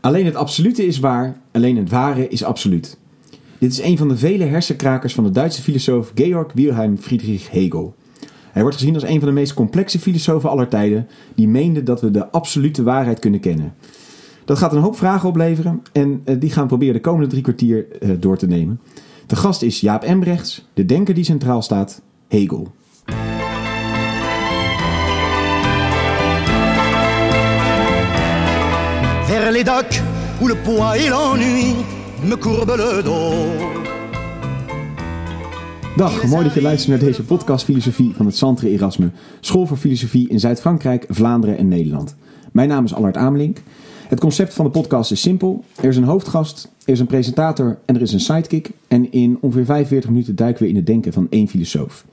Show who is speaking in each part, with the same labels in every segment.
Speaker 1: Alleen het absolute is waar, alleen het ware is absoluut. Dit is een van de vele hersenkrakers van de Duitse filosoof Georg Wilhelm Friedrich Hegel. Hij wordt gezien als een van de meest complexe filosofen aller tijden, die meende dat we de absolute waarheid kunnen kennen. Dat gaat een hoop vragen opleveren en eh, die gaan we proberen de komende drie kwartier eh, door te nemen. De gast is Jaap Embrechts, de denker die centraal staat, Hegel.
Speaker 2: Où le poids et l'ennui me courbent le dos.
Speaker 1: Dag, mooi dat je luistert naar deze podcast Filosofie van het Centre Erasme, School voor Filosofie in Zuid-Frankrijk, Vlaanderen en Nederland. Mijn naam is Allard Amelink. Het concept van de podcast is simpel. Er is een hoofdgast, er is een presentator en er is een sidekick. En in ongeveer 45 minuten duiken we in het denken van één filosoof.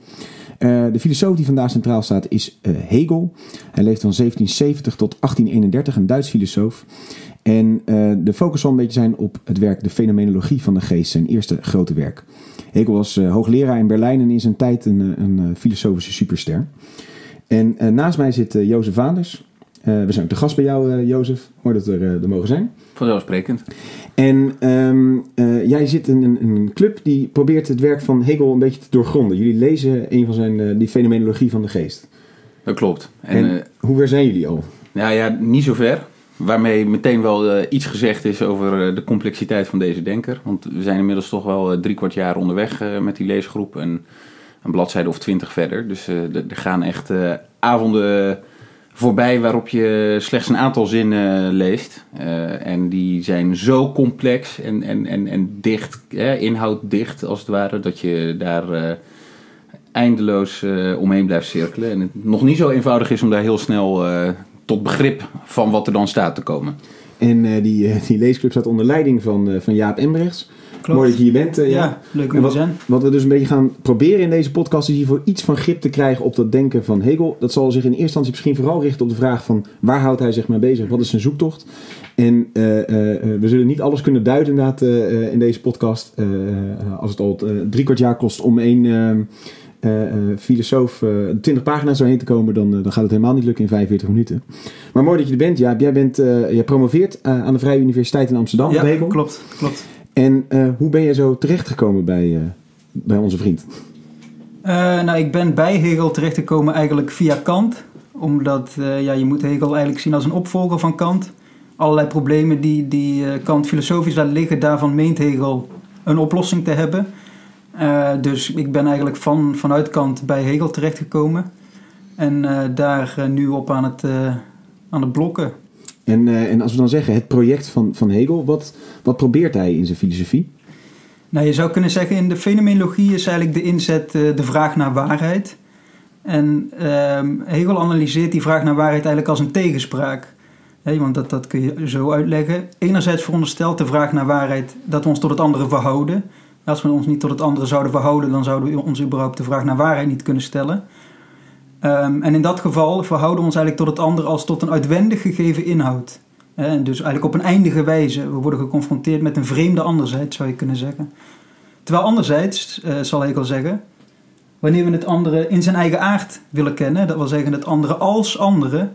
Speaker 1: Uh, de filosoof die vandaag centraal staat is uh, Hegel. Hij leeft van 1770 tot 1831, een Duits filosoof. En uh, de focus zal een beetje zijn op het werk De Fenomenologie van de Geest, zijn eerste grote werk. Hegel was hoogleraar in Berlijn en in zijn tijd een, een filosofische superster. En naast mij zit Jozef Vaanders. we zijn ook te gast bij jou, Jozef. Mooi dat we er, er mogen zijn.
Speaker 3: Vanzelfsprekend.
Speaker 1: En um, uh, jij zit in een, een, club die probeert het werk van Hegel een beetje te doorgronden. Jullie lezen een van zijn, die fenomenologie van de geest.
Speaker 3: Dat klopt.
Speaker 1: En, en hoe ver zijn jullie al?
Speaker 3: Nou ja, niet zo ver. Waarmee meteen wel iets gezegd is over de complexiteit van deze denker. Want we zijn inmiddels toch wel drie kwart jaar onderweg met die leesgroep. En een bladzijde of twintig verder. Dus er gaan echt avonden voorbij waarop je slechts een aantal zinnen leest. En die zijn zo complex en, en, en, en dicht, eh, inhouddicht als het ware, dat je daar eindeloos omheen blijft cirkelen. En het nog niet zo eenvoudig is om daar heel snel tot begrip van wat er dan staat te komen.
Speaker 1: En die, die leesclub staat onder leiding van, van Jaap Embrechts.
Speaker 4: Klopt.
Speaker 1: Mooi dat je hier bent. Uh,
Speaker 4: ja. ja, leuk om
Speaker 1: te
Speaker 4: zijn.
Speaker 1: Wat we dus een beetje gaan proberen in deze podcast is hiervoor iets van grip te krijgen op dat denken van Hegel. Dat zal zich in eerste instantie misschien vooral richten op de vraag van waar houdt hij zich mee bezig? Wat is zijn zoektocht? En uh, uh, we zullen niet alles kunnen duiden inderdaad in deze podcast. als het al drie kwart jaar kost om één filosoof 20 pagina's zo heen te komen, dan, dan gaat het helemaal niet lukken in 45 minuten. Maar mooi dat je er bent. Ja, jij, bent, jij promoveert aan de Vrije Universiteit in Amsterdam.
Speaker 4: Ja, klopt. klopt.
Speaker 1: En hoe ben je zo terechtgekomen bij, bij onze vriend?
Speaker 4: Nou, ik ben bij Hegel terechtgekomen eigenlijk via Kant. Omdat ja, je moet Hegel eigenlijk zien als een opvolger van Kant. Allerlei problemen die, die Kant filosofisch laat liggen, daarvan meent Hegel een oplossing te hebben. Dus ik ben eigenlijk van, vanuit Kant bij Hegel terechtgekomen. En daar nu op aan het, aan het blokken.
Speaker 1: En, en als we dan zeggen het project van, van Hegel, wat, wat probeert hij in zijn filosofie?
Speaker 4: Nou, je zou kunnen zeggen in de fenomenologie is eigenlijk de inzet de vraag naar waarheid. En uh, Hegel analyseert die vraag naar waarheid eigenlijk als een tegenspraak. Hey, want dat, dat kun je zo uitleggen. Enerzijds veronderstelt de vraag naar waarheid dat we ons tot het andere verhouden. Als we ons niet tot het andere zouden verhouden, dan zouden we ons überhaupt de vraag naar waarheid niet kunnen stellen. Um, en in dat geval verhouden we ons eigenlijk tot het ander als tot een uitwendig gegeven inhoud. En dus eigenlijk op een eindige wijze. We worden geconfronteerd met een vreemde anderzijds, zou je kunnen zeggen. Terwijl anderzijds, uh, zal Hegel zeggen, wanneer we het andere in zijn eigen aard willen kennen, dat wil zeggen het andere als andere,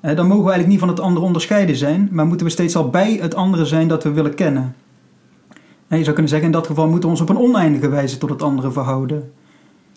Speaker 4: dan mogen we eigenlijk niet van het andere onderscheiden zijn, maar moeten we steeds al bij het andere zijn dat we willen kennen. Je zou kunnen zeggen, in dat geval moeten we ons op een oneindige wijze tot het andere verhouden.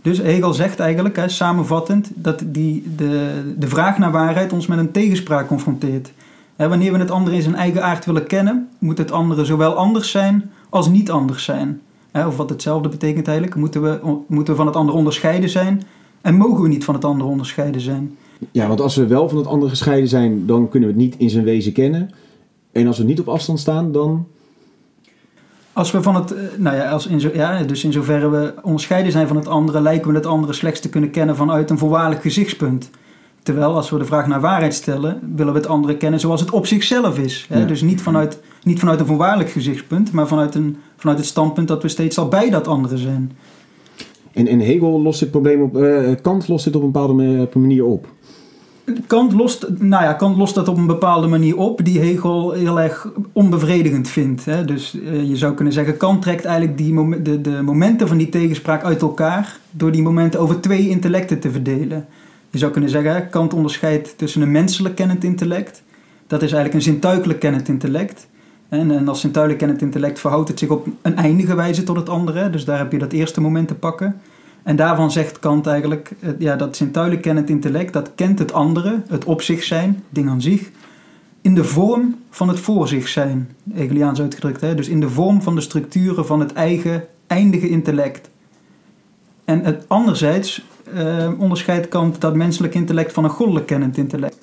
Speaker 4: Dus Hegel zegt eigenlijk, hè, samenvattend, dat die, de, de vraag naar waarheid ons met een tegenspraak confronteert. Hè, wanneer we het andere in zijn eigen aard willen kennen, moet het andere zowel anders zijn als niet anders zijn. Hè, of wat hetzelfde betekent eigenlijk, moeten we, moeten we van het andere onderscheiden zijn en mogen we niet van het andere onderscheiden zijn.
Speaker 1: Ja, want als we wel van het andere gescheiden zijn, dan kunnen we het niet in zijn wezen kennen. En als we niet op afstand staan, dan
Speaker 4: als we van het, nou ja, als in zo, ja, dus in zoverre we onderscheiden zijn van het andere, lijken we het andere slechts te kunnen kennen vanuit een voorwaardelijk gezichtspunt. Terwijl als we de vraag naar waarheid stellen, willen we het andere kennen zoals het op zichzelf is. Hè? Ja. Dus niet vanuit, niet vanuit een voorwaardelijk gezichtspunt, maar vanuit, een, vanuit het standpunt dat we steeds al bij dat andere zijn.
Speaker 1: En, en Hegel lost dit probleem op, uh, Kant lost dit op een bepaalde manier op.
Speaker 4: Kant lost, nou ja, Kant lost dat op een bepaalde manier op die Hegel heel erg onbevredigend vindt. Hè? Dus uh, je zou kunnen zeggen, Kant trekt eigenlijk die de, de momenten van die tegenspraak uit elkaar door die momenten over twee intellecten te verdelen. Je zou kunnen zeggen, Kant onderscheidt tussen een menselijk kennend intellect dat is eigenlijk een zintuigelijk kennend intellect. En, en als zintuigelijk kennend intellect verhoudt het zich op een eindige wijze tot het andere. Dus daar heb je dat eerste moment te pakken. En daarvan zegt Kant eigenlijk, eh, ja, dat zintuigelijk kennend intellect, dat kent het andere, het op zich zijn, ding aan zich, in de vorm van het voor zich zijn, Hegeliaans uitgedrukt. Hè? Dus in de vorm van de structuren van het eigen eindige intellect. En het, anderzijds eh, onderscheidt Kant dat menselijk intellect van een goddelijk kennend intellect.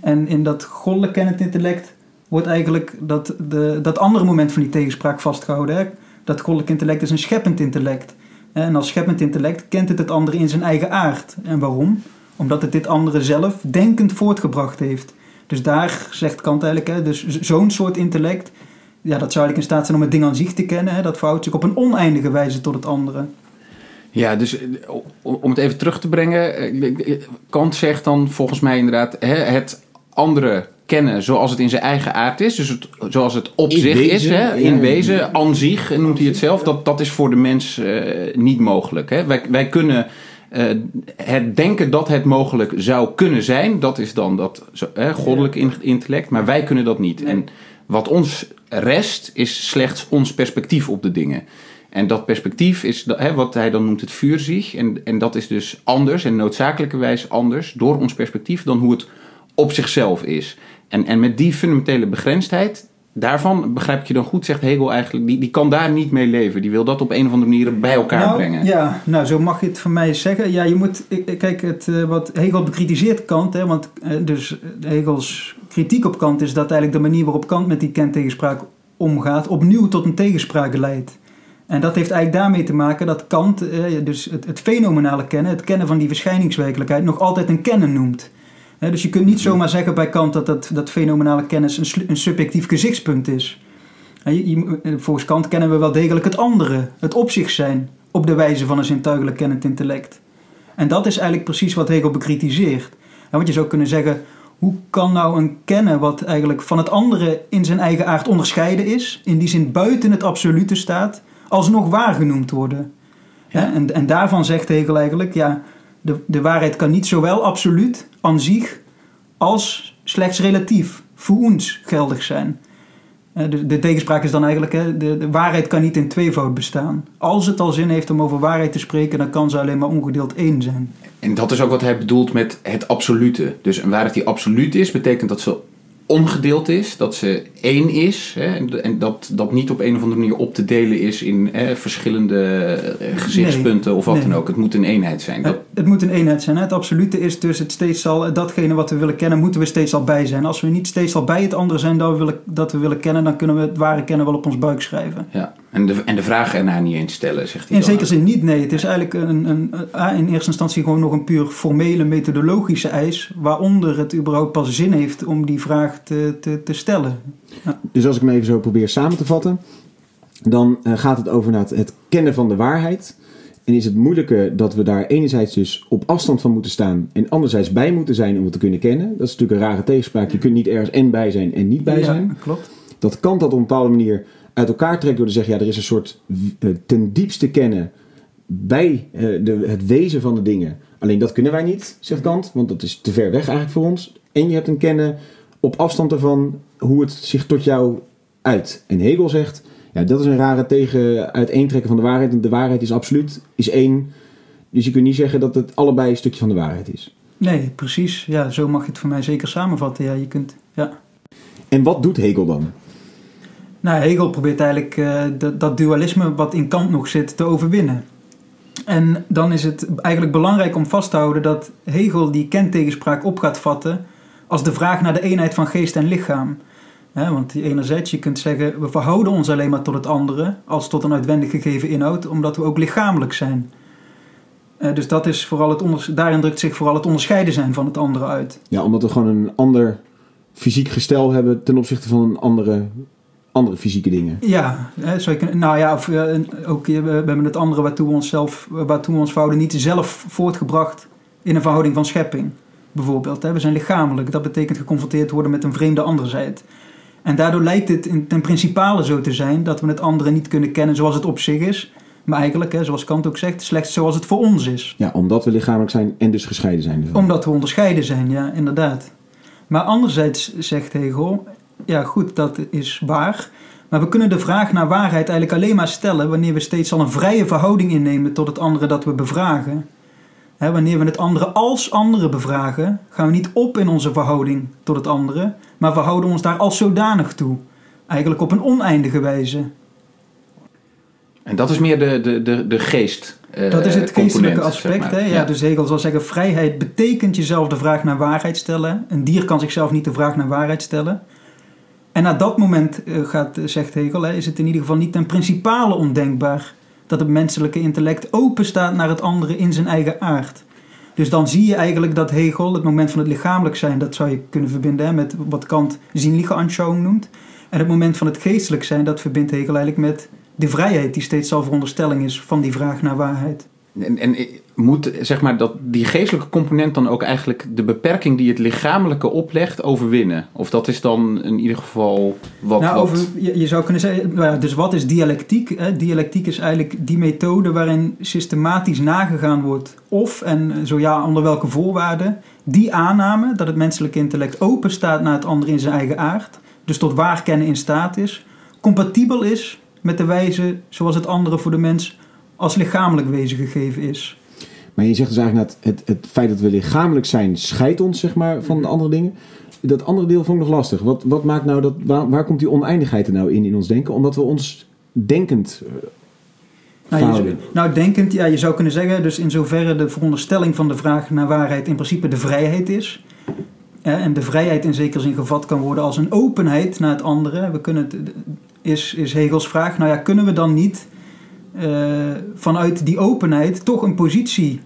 Speaker 4: En in dat goddelijk kennend intellect wordt eigenlijk dat, de, dat andere moment van die tegenspraak vastgehouden. Hè? Dat goddelijk intellect is een scheppend intellect. En als scheppend intellect kent het het andere in zijn eigen aard. En waarom? Omdat het dit andere zelf denkend voortgebracht heeft. Dus daar zegt Kant eigenlijk, hè, dus zo'n soort intellect, ja, dat zou eigenlijk in staat zijn om het ding aan zich te kennen. Hè, dat verhoudt zich op een oneindige wijze tot het andere.
Speaker 3: Ja, dus eh, om het even terug te brengen. eh, Kant zegt dan volgens mij inderdaad hè, het andere kennen zoals het in zijn eigen aard is. Dus het, zoals het op
Speaker 1: In
Speaker 3: zich
Speaker 1: wezen,
Speaker 3: is, hè,
Speaker 1: ja.
Speaker 3: in wezen, aan zich noemt hij het zelf. Dat, dat is voor de mens eh, niet mogelijk. Hè. Wij, wij kunnen eh, het denken dat het mogelijk zou kunnen zijn, dat is dan dat hè, goddelijk in- intellect. Maar wij kunnen dat niet.
Speaker 4: Nee.
Speaker 3: En wat ons rest is slechts ons perspectief op de dingen. En dat perspectief is hè, wat hij dan noemt het vuurzicht. En, en dat is dus anders en noodzakelijkerwijs anders door ons perspectief dan hoe het op zichzelf is. En, en met die fundamentele begrensdheid, daarvan begrijp ik je dan goed, zegt Hegel eigenlijk, die, die kan daar niet mee leven. Die wil dat op een of andere manier bij elkaar
Speaker 4: nou,
Speaker 3: brengen.
Speaker 4: Ja, nou zo mag je het van mij zeggen. Ja, je moet, kijk, het, eh, wat Hegel bekritiseert Kant, hè, want eh, dus eh, Hegels kritiek op Kant is dat eigenlijk de manier waarop Kant met die kentegenspraak omgaat, opnieuw tot een tegenspraak leidt. En dat heeft eigenlijk daarmee te maken dat Kant dus het, het fenomenale kennen, het kennen van die verschijningswerkelijkheid, nog altijd een kennen noemt. Dus je kunt niet zomaar zeggen bij Kant dat dat, dat fenomenale kennis een, een subjectief gezichtspunt is. Eh, volgens Kant kennen we wel degelijk het andere, het op zich zijn, op de wijze van een zintuigelijk kennend intellect. En dat is eigenlijk precies wat Hegel bekritiseert. Want je zou kunnen zeggen, hoe kan nou een kennen wat eigenlijk van het andere in zijn eigen aard onderscheiden is, in die zin buiten het absolute staat, alsnog waar genoemd worden? En, en daarvan zegt Hegel eigenlijk, ja, de, de waarheid kan niet zowel absoluut, aan zich, als slechts relatief, voor ons geldig zijn. Eh, De, de tegenspraak is dan eigenlijk, hè, de, de waarheid kan niet in tweevoud bestaan. Als het al zin heeft om over waarheid te spreken, dan kan ze alleen maar ongedeeld één zijn.
Speaker 3: En dat is ook wat hij bedoelt met het absolute. Dus een waarheid die absoluut is, betekent dat ze ongedeeld is, dat ze één is. Hè, en- dat dat niet op een of andere manier op te delen is in hè, verschillende eh, gezichtspunten of wat
Speaker 4: nee.
Speaker 3: dan ook. Het moet een eenheid zijn. Dat,
Speaker 4: Het, moet een eenheid zijn. Hè? Het absolute is dus het steeds al, datgene wat we willen kennen, moeten we steeds al bij zijn. Als we niet steeds al bij het andere zijn dat we willen, dat we willen kennen, dan kunnen we het ware kennen wel op ons buik schrijven.
Speaker 3: ja. en, de, en de vraag ernaar niet eens stellen, zegt hij
Speaker 4: In zekere zin niet, nee. Het is eigenlijk een, een, een- in eerste instantie gewoon nog een puur formele methodologische eis, waaronder het überhaupt pas zin heeft om die vraag te, te, te stellen.
Speaker 1: Dus als ik hem even zo probeer samen te vatten, dan eh, gaat het over het, het kennen van de waarheid. En is het moeilijke dat we daar enerzijds dus op afstand van moeten staan en anderzijds bij moeten zijn om het te kunnen kennen. Dat is natuurlijk een rare tegenspraak. Je kunt niet ergens en bij zijn en niet bij
Speaker 4: Ja,
Speaker 1: zijn.
Speaker 4: klopt.
Speaker 1: Dat kan dat op een bepaalde manier uit elkaar trekken door te zeggen, ja, er is een soort eh, ten diepste kennen bij eh, de, het wezen van de dingen. Alleen dat kunnen wij niet, zegt Kant, want dat is te ver weg eigenlijk voor ons. En je hebt een kennen op afstand ervan hoe het zich tot jou uit. En Hegel zegt, ja, dat is een rare tegen uiteentrekken van de waarheid. Want de waarheid is absoluut, is één. Dus je kunt niet zeggen dat het allebei een stukje van de waarheid is.
Speaker 4: Nee, precies. Ja, zo mag je het voor mij zeker samenvatten. Ja, je kunt, ja.
Speaker 1: En wat doet Hegel dan?
Speaker 4: Nou, Hegel probeert eigenlijk eh, dat, dat dualisme wat in Kant nog zit te overwinnen. En dan is het eigenlijk belangrijk om vast te houden dat Hegel die kentegenspraak op gaat vatten als de vraag naar de eenheid van geest en lichaam. Want die enerzijds, je kunt zeggen, we verhouden ons alleen maar tot het andere als tot een uitwendig gegeven inhoud, omdat we ook lichamelijk zijn. Eh, dus dat is vooral het daarin drukt zich vooral het onderscheiden zijn van het andere uit.
Speaker 1: Ja, omdat we gewoon een ander fysiek gestel hebben ten opzichte van andere, andere fysieke dingen.
Speaker 4: Ja, hè, zou je kunnen, nou ja, of, eh, ook eh, we hebben het andere waartoe we onszelf, waartoe we ons verhouden, niet zelf voortgebracht in een verhouding van schepping. Bijvoorbeeld, hè. we zijn lichamelijk. Dat betekent geconfronteerd worden met een vreemde anderzijds. En daardoor lijkt het in, ten principale zo te zijn dat we het andere niet kunnen kennen zoals het op zich is. Maar eigenlijk, hè, zoals Kant ook zegt, slechts zoals het voor ons is.
Speaker 1: Ja, omdat we lichamelijk zijn en dus gescheiden zijn ervan.
Speaker 4: Omdat we onderscheiden zijn, ja, inderdaad. Maar anderzijds zegt Hegel, ja goed, dat is waar. Maar we kunnen de vraag naar waarheid eigenlijk alleen maar stellen wanneer we steeds al een vrije verhouding innemen tot het andere dat we bevragen. Wanneer we het andere als andere bevragen, gaan we niet op in onze verhouding tot het andere, maar we houden ons daar als zodanig toe. Eigenlijk op een oneindige wijze.
Speaker 3: En dat is meer de, de, de, de geest. eh,
Speaker 4: Dat is het geestelijke aspect.
Speaker 3: zeg maar.
Speaker 4: hè? Ja, Dus Hegel zal zeggen, vrijheid betekent jezelf de vraag naar waarheid stellen. Een dier kan zichzelf niet de vraag naar waarheid stellen. En na dat moment, eh, gaat, zegt Hegel, hè, is het in ieder geval niet ten principale ondenkbaar dat het menselijke intellect open staat naar het andere in zijn eigen aard. Dus dan zie je eigenlijk dat Hegel, het moment van het lichamelijk zijn, dat zou je kunnen verbinden met wat Kant Anschauung noemt. En het moment van het geestelijk zijn, dat verbindt Hegel eigenlijk met de vrijheid die steeds al veronderstelling is van die vraag naar waarheid.
Speaker 3: En, en moet zeg maar dat die geestelijke component dan ook eigenlijk de beperking die het lichamelijke oplegt overwinnen? Of dat is dan in ieder geval wat.
Speaker 4: nou,
Speaker 3: wat...
Speaker 4: over, je, je zou kunnen zeggen, nou dus wat is dialectiek? Hè? Dialectiek is eigenlijk die methode waarin systematisch nagegaan wordt of, en zo ja, onder welke voorwaarden, die aanname dat het menselijke intellect open staat naar het andere in zijn eigen aard, dus tot waarkennen in staat is, compatibel is met de wijze zoals het andere voor de mens als lichamelijk wezen gegeven is.
Speaker 1: Maar je zegt dus eigenlijk dat het, het feit dat we lichamelijk zijn scheidt ons zeg maar, van de andere dingen. Dat andere deel vond ik nog lastig. Wat, wat maakt nou dat, waar, waar komt die oneindigheid er nou in in ons denken? Omdat we ons denkend eh,
Speaker 4: Nou, je, nou, denkend, ja, je zou kunnen zeggen, dus in zoverre de veronderstelling van de vraag naar waarheid in principe de vrijheid is. Hè, en de vrijheid in zekere zin gevat kan worden als een openheid naar het andere. We kunnen het, is, is Hegels vraag, nou ja, kunnen we dan niet vanuit die openheid toch een positie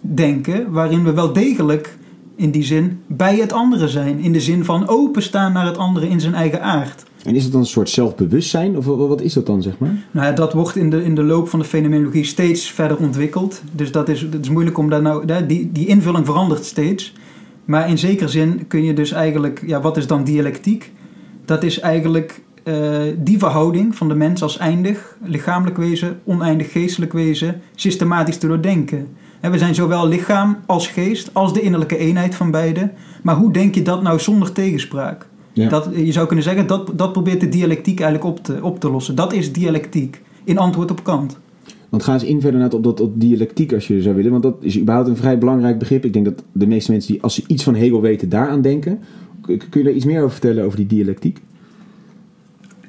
Speaker 4: denken waarin we wel degelijk in die zin bij het andere zijn. In de zin van openstaan naar het andere in zijn eigen aard.
Speaker 1: En is het dan een soort zelfbewustzijn? Of wat is dat dan, zeg maar?
Speaker 4: Nou ja, dat wordt in de, in de loop van de fenomenologie steeds verder ontwikkeld. Dus dat is, dat is moeilijk om daar nou... Die, die invulling verandert steeds. Maar in zekere zin kun je dus eigenlijk... Ja, wat is dan dialectiek? Dat is eigenlijk eh, die verhouding van de mens als eindig, lichamelijk wezen, oneindig geestelijk wezen, systematisch te doordenken. We zijn zowel lichaam als geest, als de innerlijke eenheid van beide. Maar hoe denk je dat nou zonder tegenspraak?
Speaker 1: Ja.
Speaker 4: Dat, je zou kunnen zeggen, dat, dat probeert de dialectiek eigenlijk op te, op te lossen. Dat is dialectiek, in antwoord op Kant.
Speaker 1: Want ga eens in verder naar op, dat, op dialectiek als je zou willen. Want dat is überhaupt een vrij belangrijk begrip. Ik denk dat de meeste mensen die, als ze iets van Hegel weten, daaraan denken. Kun je daar iets meer over vertellen over die dialectiek?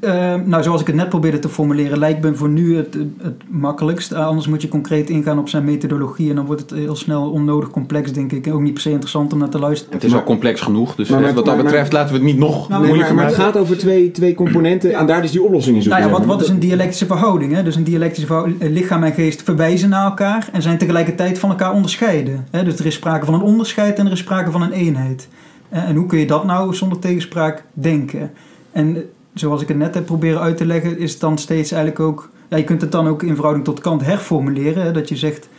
Speaker 4: Eh, nou, zoals ik het net probeerde te formuleren, lijkt me voor nu het, het makkelijkst. Eh, anders moet je concreet ingaan op zijn methodologie en dan wordt het heel snel onnodig complex, denk ik. En ook niet per se interessant om naar te luisteren.
Speaker 3: Het is al complex genoeg, dus
Speaker 1: Maar-
Speaker 3: eh,
Speaker 1: maar-
Speaker 3: wat dat
Speaker 1: maar-
Speaker 3: betreft laten we het niet nog
Speaker 4: Nou,
Speaker 3: moeilijker
Speaker 1: maar, maar het
Speaker 3: maken.
Speaker 1: gaat over twee, twee componenten en daar is die oplossing in zoeken.
Speaker 4: Nou ja, wat, wat is een dialectische verhouding? Hè? Dus een dialectische verhouding, eh, lichaam en geest verwijzen naar elkaar en zijn tegelijkertijd van elkaar onderscheiden. Hè? Dus er is sprake van een onderscheid en er is sprake van een eenheid. En hoe kun je dat nou zonder tegenspraak denken? En zoals ik het net heb proberen uit te leggen, is het dan steeds eigenlijk ook... Ja, je kunt het dan ook in verhouding tot Kant herformuleren. Dat je zegt,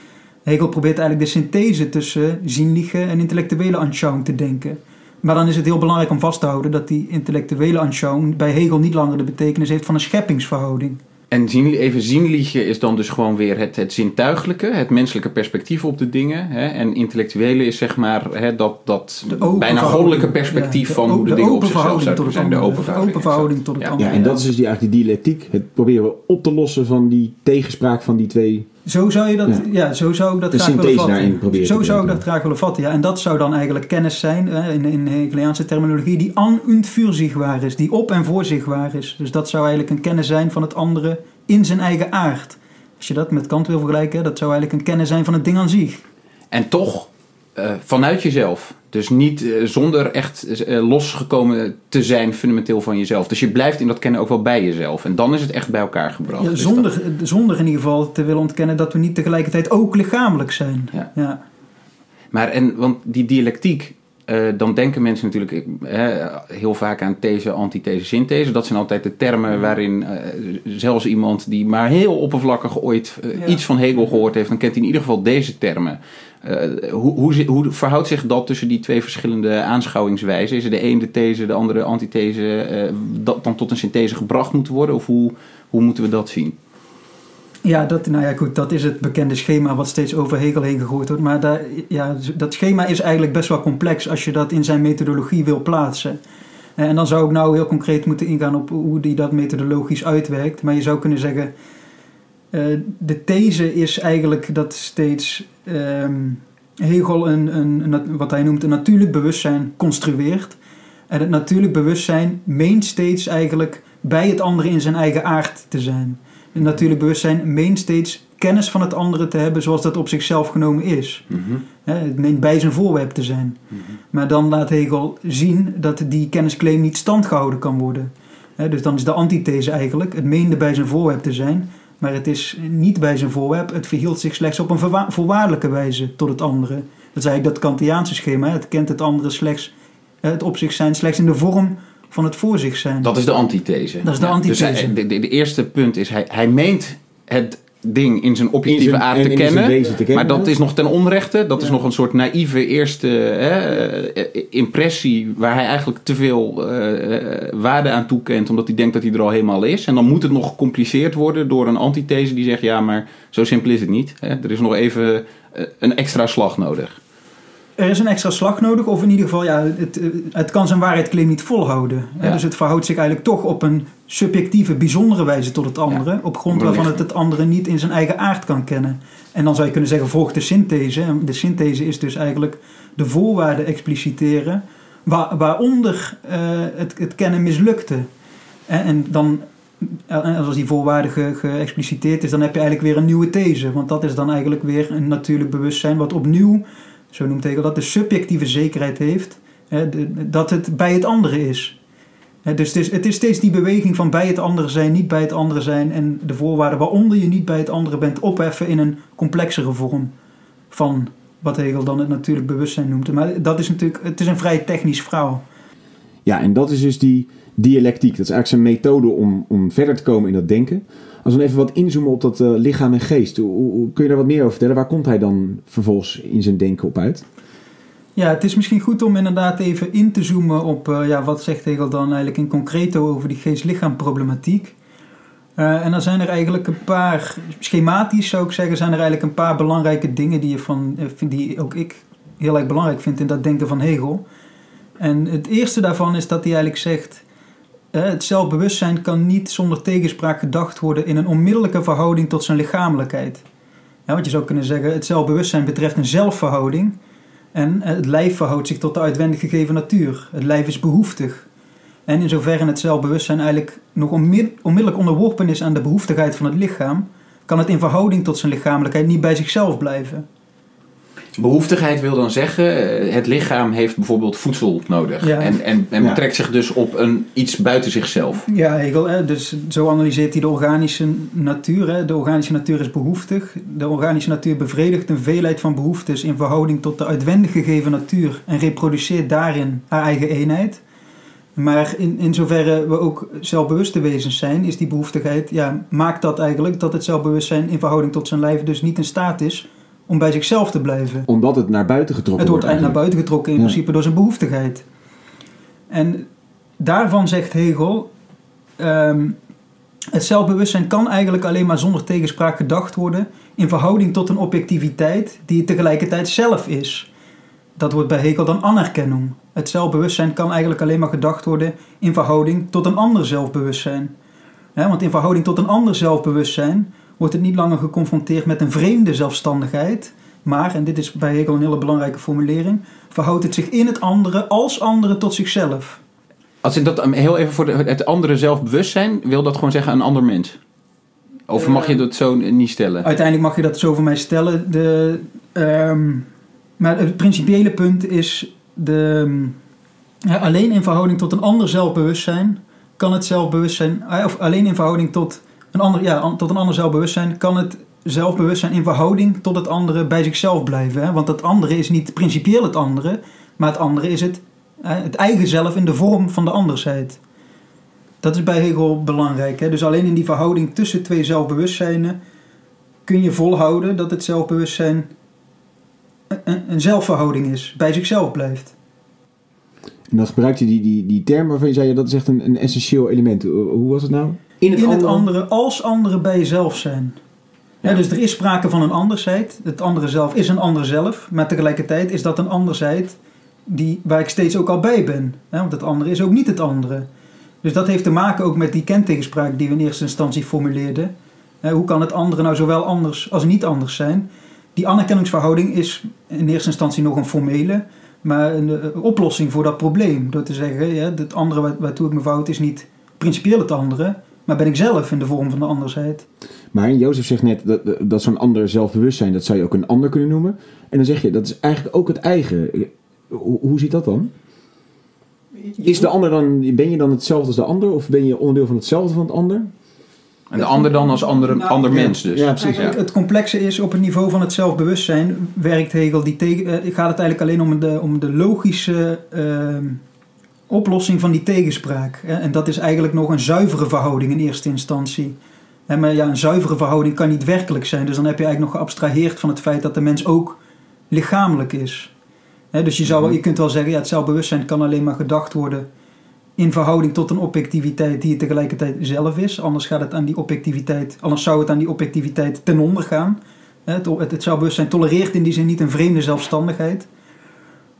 Speaker 4: Hegel probeert eigenlijk de synthese tussen zienliche en intellectuele Anschauung te denken. Maar dan is het heel belangrijk om vast te houden dat die intellectuele Anschauung bij Hegel niet langer de betekenis heeft van een scheppingsverhouding.
Speaker 3: En zien, even zienliche is dan dus gewoon weer het, het zintuigelijke, het menselijke perspectief op de dingen. Hè? En intellectuele is zeg maar hè, dat, dat bijna goddelijke perspectief
Speaker 4: Ja,
Speaker 3: van
Speaker 4: de
Speaker 3: hoe de, dingen op zichzelf zouden zijn. De open
Speaker 4: De
Speaker 3: verhouding.
Speaker 4: open verhouding tot het
Speaker 3: Ja.
Speaker 4: andere.
Speaker 1: Ja, en dat is dus die, eigenlijk die dialectiek. Het proberen we op te lossen van die tegenspraak van die twee.
Speaker 4: Zo zou je dat,
Speaker 1: Ja.
Speaker 4: ja. zo zou ik dat
Speaker 1: De
Speaker 4: graag willen vatten.
Speaker 1: proberen
Speaker 4: Zo zou ik dat graag willen vatten, ja. En dat zou dan eigenlijk kennis zijn, in, in Hegeliaanse terminologie, die an und für zich waar is, die op en voor zich waar is. Dus dat zou eigenlijk een kennis zijn van het andere in zijn eigen aard. Als je dat met Kant wil vergelijken, dat zou eigenlijk een kennis zijn van het ding aan zich.
Speaker 3: En toch eh, vanuit jezelf. Dus niet eh, zonder echt eh, losgekomen te zijn fundamenteel van jezelf. Dus je blijft in dat kennen ook wel bij jezelf. En dan is het echt bij elkaar gebracht.
Speaker 4: Ja,
Speaker 3: Dus
Speaker 4: zonder, zonder in ieder geval te willen ontkennen dat we niet tegelijkertijd ook lichamelijk zijn.
Speaker 3: Ja.
Speaker 4: Ja.
Speaker 3: Maar en, want die dialectiek, eh, dan denken mensen natuurlijk hè, heel vaak aan these, antithese, synthese. Dat zijn altijd de termen waarin eh, zelfs iemand die maar heel oppervlakkig ooit eh,
Speaker 4: Ja.
Speaker 3: iets van Hegel gehoord heeft, dan kent hij in ieder geval deze termen. Hoe, hoe, hoe verhoudt zich dat tussen die twee verschillende aanschouwingswijzen? Is er de een de these, de andere antithese, dat dan tot een synthese gebracht moet worden? Of hoe, hoe moeten we dat zien?
Speaker 4: Ja, dat, nou ja, goed, dat is het bekende schema wat steeds over Hegel heen gegooid wordt. Maar daar, ja, dat schema is eigenlijk best wel complex als je dat in zijn methodologie wil plaatsen. En dan zou ik nou heel concreet moeten ingaan op hoe die dat methodologisch uitwerkt. Maar je zou kunnen zeggen, uh, de these is eigenlijk dat steeds um, Hegel een, een, een, wat hij noemt een natuurlijk bewustzijn construeert. En het natuurlijk bewustzijn meent steeds eigenlijk bij het andere in zijn eigen aard te zijn. Natuurlijk bewustzijn meent steeds kennis van het andere te hebben zoals dat op zichzelf genomen is.
Speaker 3: Mhm.
Speaker 4: Het meent bij zijn voorwerp te zijn.
Speaker 3: Mhm.
Speaker 4: Maar dan laat Hegel zien dat die kennisclaim niet standgehouden kan worden. Dus dan is de antithese eigenlijk, het meende bij zijn voorwerp te zijn, maar het is niet bij zijn voorwerp, het verhield zich slechts op een voorwaardelijke wijze tot het andere. Dat is eigenlijk dat Kantiaanse schema, het kent het andere slechts, het op zich zijn slechts in de vorm van het voor zich zijn.
Speaker 3: Dat is de antithese.
Speaker 4: Dat is de
Speaker 3: Ja,
Speaker 4: antithese.
Speaker 3: Dus hij- de, de, de eerste punt is, hij, hij meent het ding in zijn objectieve
Speaker 1: In zijn-
Speaker 3: aard te kennen.
Speaker 1: wezen te kennen,
Speaker 3: maar dat is nog ten onrechte. Dat is nog een soort naïeve eerste hè, eh, impressie... waar hij eigenlijk te veel eh, waarde aan toekent... omdat hij denkt dat hij er al helemaal is. En dan moet het nog gecompliceerd worden door een antithese die zegt... ja, maar zo simpel is het niet. Hè. Er is nog even eh, een extra slag nodig.
Speaker 4: Er is een extra slag nodig, of in ieder geval, ja, het, eh, het kan zijn waarheidclaim niet volhouden.
Speaker 3: Ja.
Speaker 4: Dus het verhoudt zich eigenlijk toch op een subjectieve, bijzondere wijze tot het andere, op grond waarvan het het andere niet in zijn eigen aard kan kennen. En dan zou je kunnen zeggen, volgt de synthese. En de synthese is dus eigenlijk de voorwaarden expliciteren, waar, waaronder eh, het, het kennen mislukte. En, en dan, en als die voorwaarde ge, geëxpliciteerd is, dan heb je eigenlijk weer een nieuwe these. Want dat is dan eigenlijk weer een natuurlijk bewustzijn, wat opnieuw zo noemt Hegel dat, de subjectieve zekerheid heeft hè, dat het bij het andere is. Hè, dus het is, het is steeds die beweging van bij het andere zijn, niet bij het andere zijn en de voorwaarden waaronder je niet bij het andere bent opheffen in een complexere vorm van wat Hegel dan het natuurlijk bewustzijn noemt. Maar dat is natuurlijk, het is een vrij technisch verhaal.
Speaker 1: Ja, en dat is dus die dialectiek. Dat is eigenlijk zijn methode om, om verder te komen in dat denken. Als we even wat inzoomen op dat eh, lichaam en geest. Hoe, hoe- kun je daar wat meer over vertellen? Waar komt hij dan vervolgens in zijn denken op uit?
Speaker 4: Ja, het is misschien goed om inderdaad even in te zoomen op eh, ja, wat zegt Hegel dan eigenlijk in concreto over die geest-lichaam problematiek. Eh, en dan zijn er eigenlijk een paar, schematisch zou ik zeggen, zijn er eigenlijk een paar belangrijke dingen die, je van, die ook ik heel erg belangrijk vind in dat denken van Hegel. En het eerste daarvan is dat hij eigenlijk zegt, het zelfbewustzijn kan niet zonder tegenspraak gedacht worden in een onmiddellijke verhouding tot zijn lichamelijkheid. Ja, want je zou kunnen zeggen, het zelfbewustzijn betreft een zelfverhouding. En eh, het lijf verhoudt zich tot de uitwendig gegeven natuur. Het lijf is behoeftig. En in zoverre het zelfbewustzijn eigenlijk nog onmid- onmiddellijk onderworpen is aan de behoeftigheid van het lichaam, kan het in verhouding tot zijn lichamelijkheid niet bij zichzelf blijven.
Speaker 3: Behoeftigheid wil dan zeggen, eh, het lichaam heeft bijvoorbeeld voedsel nodig.
Speaker 4: Ja.
Speaker 3: En, en, en
Speaker 1: Ja.
Speaker 3: betrekt zich dus op een, iets buiten zichzelf.
Speaker 4: Ja, Hegel, hè, dus zo analyseert hij de organische natuur. Hè. De organische natuur is behoeftig. De organische natuur bevredigt een veelheid van behoeftes in verhouding tot de uitwendig gegeven natuur en reproduceert daarin haar eigen eenheid. Maar in, in zoverre we ook zelfbewuste wezens zijn, is die behoeftigheid, ja, maakt dat eigenlijk dat het zelfbewustzijn in verhouding tot zijn lijf dus niet in staat is om bij zichzelf te blijven.
Speaker 1: Omdat het naar buiten getrokken
Speaker 4: Het wordt eigenlijk naar buiten getrokken in
Speaker 1: Ja.
Speaker 4: principe door zijn behoeftigheid. En daarvan zegt Hegel, ehm, het zelfbewustzijn kan eigenlijk alleen maar zonder tegenspraak gedacht worden in verhouding tot een objectiviteit die het tegelijkertijd zelf is. Dat wordt bij Hegel dan anerkennung. Het zelfbewustzijn kan eigenlijk alleen maar gedacht worden in verhouding tot een ander zelfbewustzijn. Want in verhouding tot een ander zelfbewustzijn wordt het niet langer geconfronteerd met een vreemde zelfstandigheid, maar, en dit is bij Hegel een hele belangrijke formulering, verhoudt het zich in het andere als andere tot zichzelf.
Speaker 3: Als ik dat um, heel even voor de, het andere zelfbewustzijn, wil dat gewoon zeggen een ander mens? Of mag je dat zo niet stellen?
Speaker 4: Uiteindelijk mag je dat zo voor mij stellen. De, ehm, maar het principiële punt is de, ja, alleen in verhouding tot een ander zelfbewustzijn kan het zelfbewustzijn, eh, of alleen in verhouding tot een ander, ja, tot een ander zelfbewustzijn kan het zelfbewustzijn in verhouding tot het andere bij zichzelf blijven. Hè? Want het andere is niet principieel het andere, maar het andere is het, eh, het eigen zelf in de vorm van de andersheid. Dat is bij Hegel belangrijk. Hè? Dus alleen in die verhouding tussen twee zelfbewustzijnen kun je volhouden dat het zelfbewustzijn een- zelfverhouding is, bij zichzelf blijft.
Speaker 1: En dan gebruikt hij die, die, die term waarvan je zei, dat is echt een, een essentieel element. Hoe was het nou? In
Speaker 4: In het andere als anderen bij jezelf zijn. Ja, dus er is sprake van een andersheid. Het andere zelf is een ander zelf. Maar tegelijkertijd is dat een andersheid die, waar ik steeds ook al bij ben. Hè? Want het andere is ook niet het andere. Dus dat heeft te maken ook met die kentegenspraak die we in eerste instantie formuleerden. Hè, hoe kan het andere nou zowel anders als niet anders zijn? Die anerkenningsverhouding is in eerste instantie nog een formele, maar een, eh, oplossing voor dat probleem. Door te zeggen, het andere waar- waartoe ik me fout is niet principieel het andere, maar ben ik zelf in de vorm van de andersheid.
Speaker 1: Maar Jozef zegt net dat, dat zo'n ander zelfbewustzijn, dat zou je ook een ander kunnen noemen. En dan zeg je, dat is eigenlijk ook het eigen. Hoe, hoe zit dat dan? Is de ander dan, ben je dan hetzelfde als de ander? Of ben je onderdeel van hetzelfde van het ander?
Speaker 3: En de ander dan als andere,
Speaker 4: Nou,
Speaker 3: ander mens dus.
Speaker 1: Ja, precies.
Speaker 4: Het complexe is op het niveau van het zelfbewustzijn werkt Hegel die tegen, eh, gaat het eigenlijk alleen om de, om de logische ehm, oplossing van die tegenspraak. En dat is eigenlijk nog een zuivere verhouding in eerste instantie. Maar ja, een zuivere verhouding kan niet werkelijk zijn. Dus dan heb je eigenlijk nog geabstraheerd van het feit dat de mens ook lichamelijk is. Dus je, zou, wel- je kunt wel zeggen, ja, het zelfbewustzijn kan alleen maar gedacht worden in verhouding tot een objectiviteit die het tegelijkertijd zelf is. Anders, gaat het aan die objectiviteit, anders zou het aan die objectiviteit ten onder gaan. Het, het, het zelfbewustzijn tolereert in die zin niet een vreemde zelfstandigheid.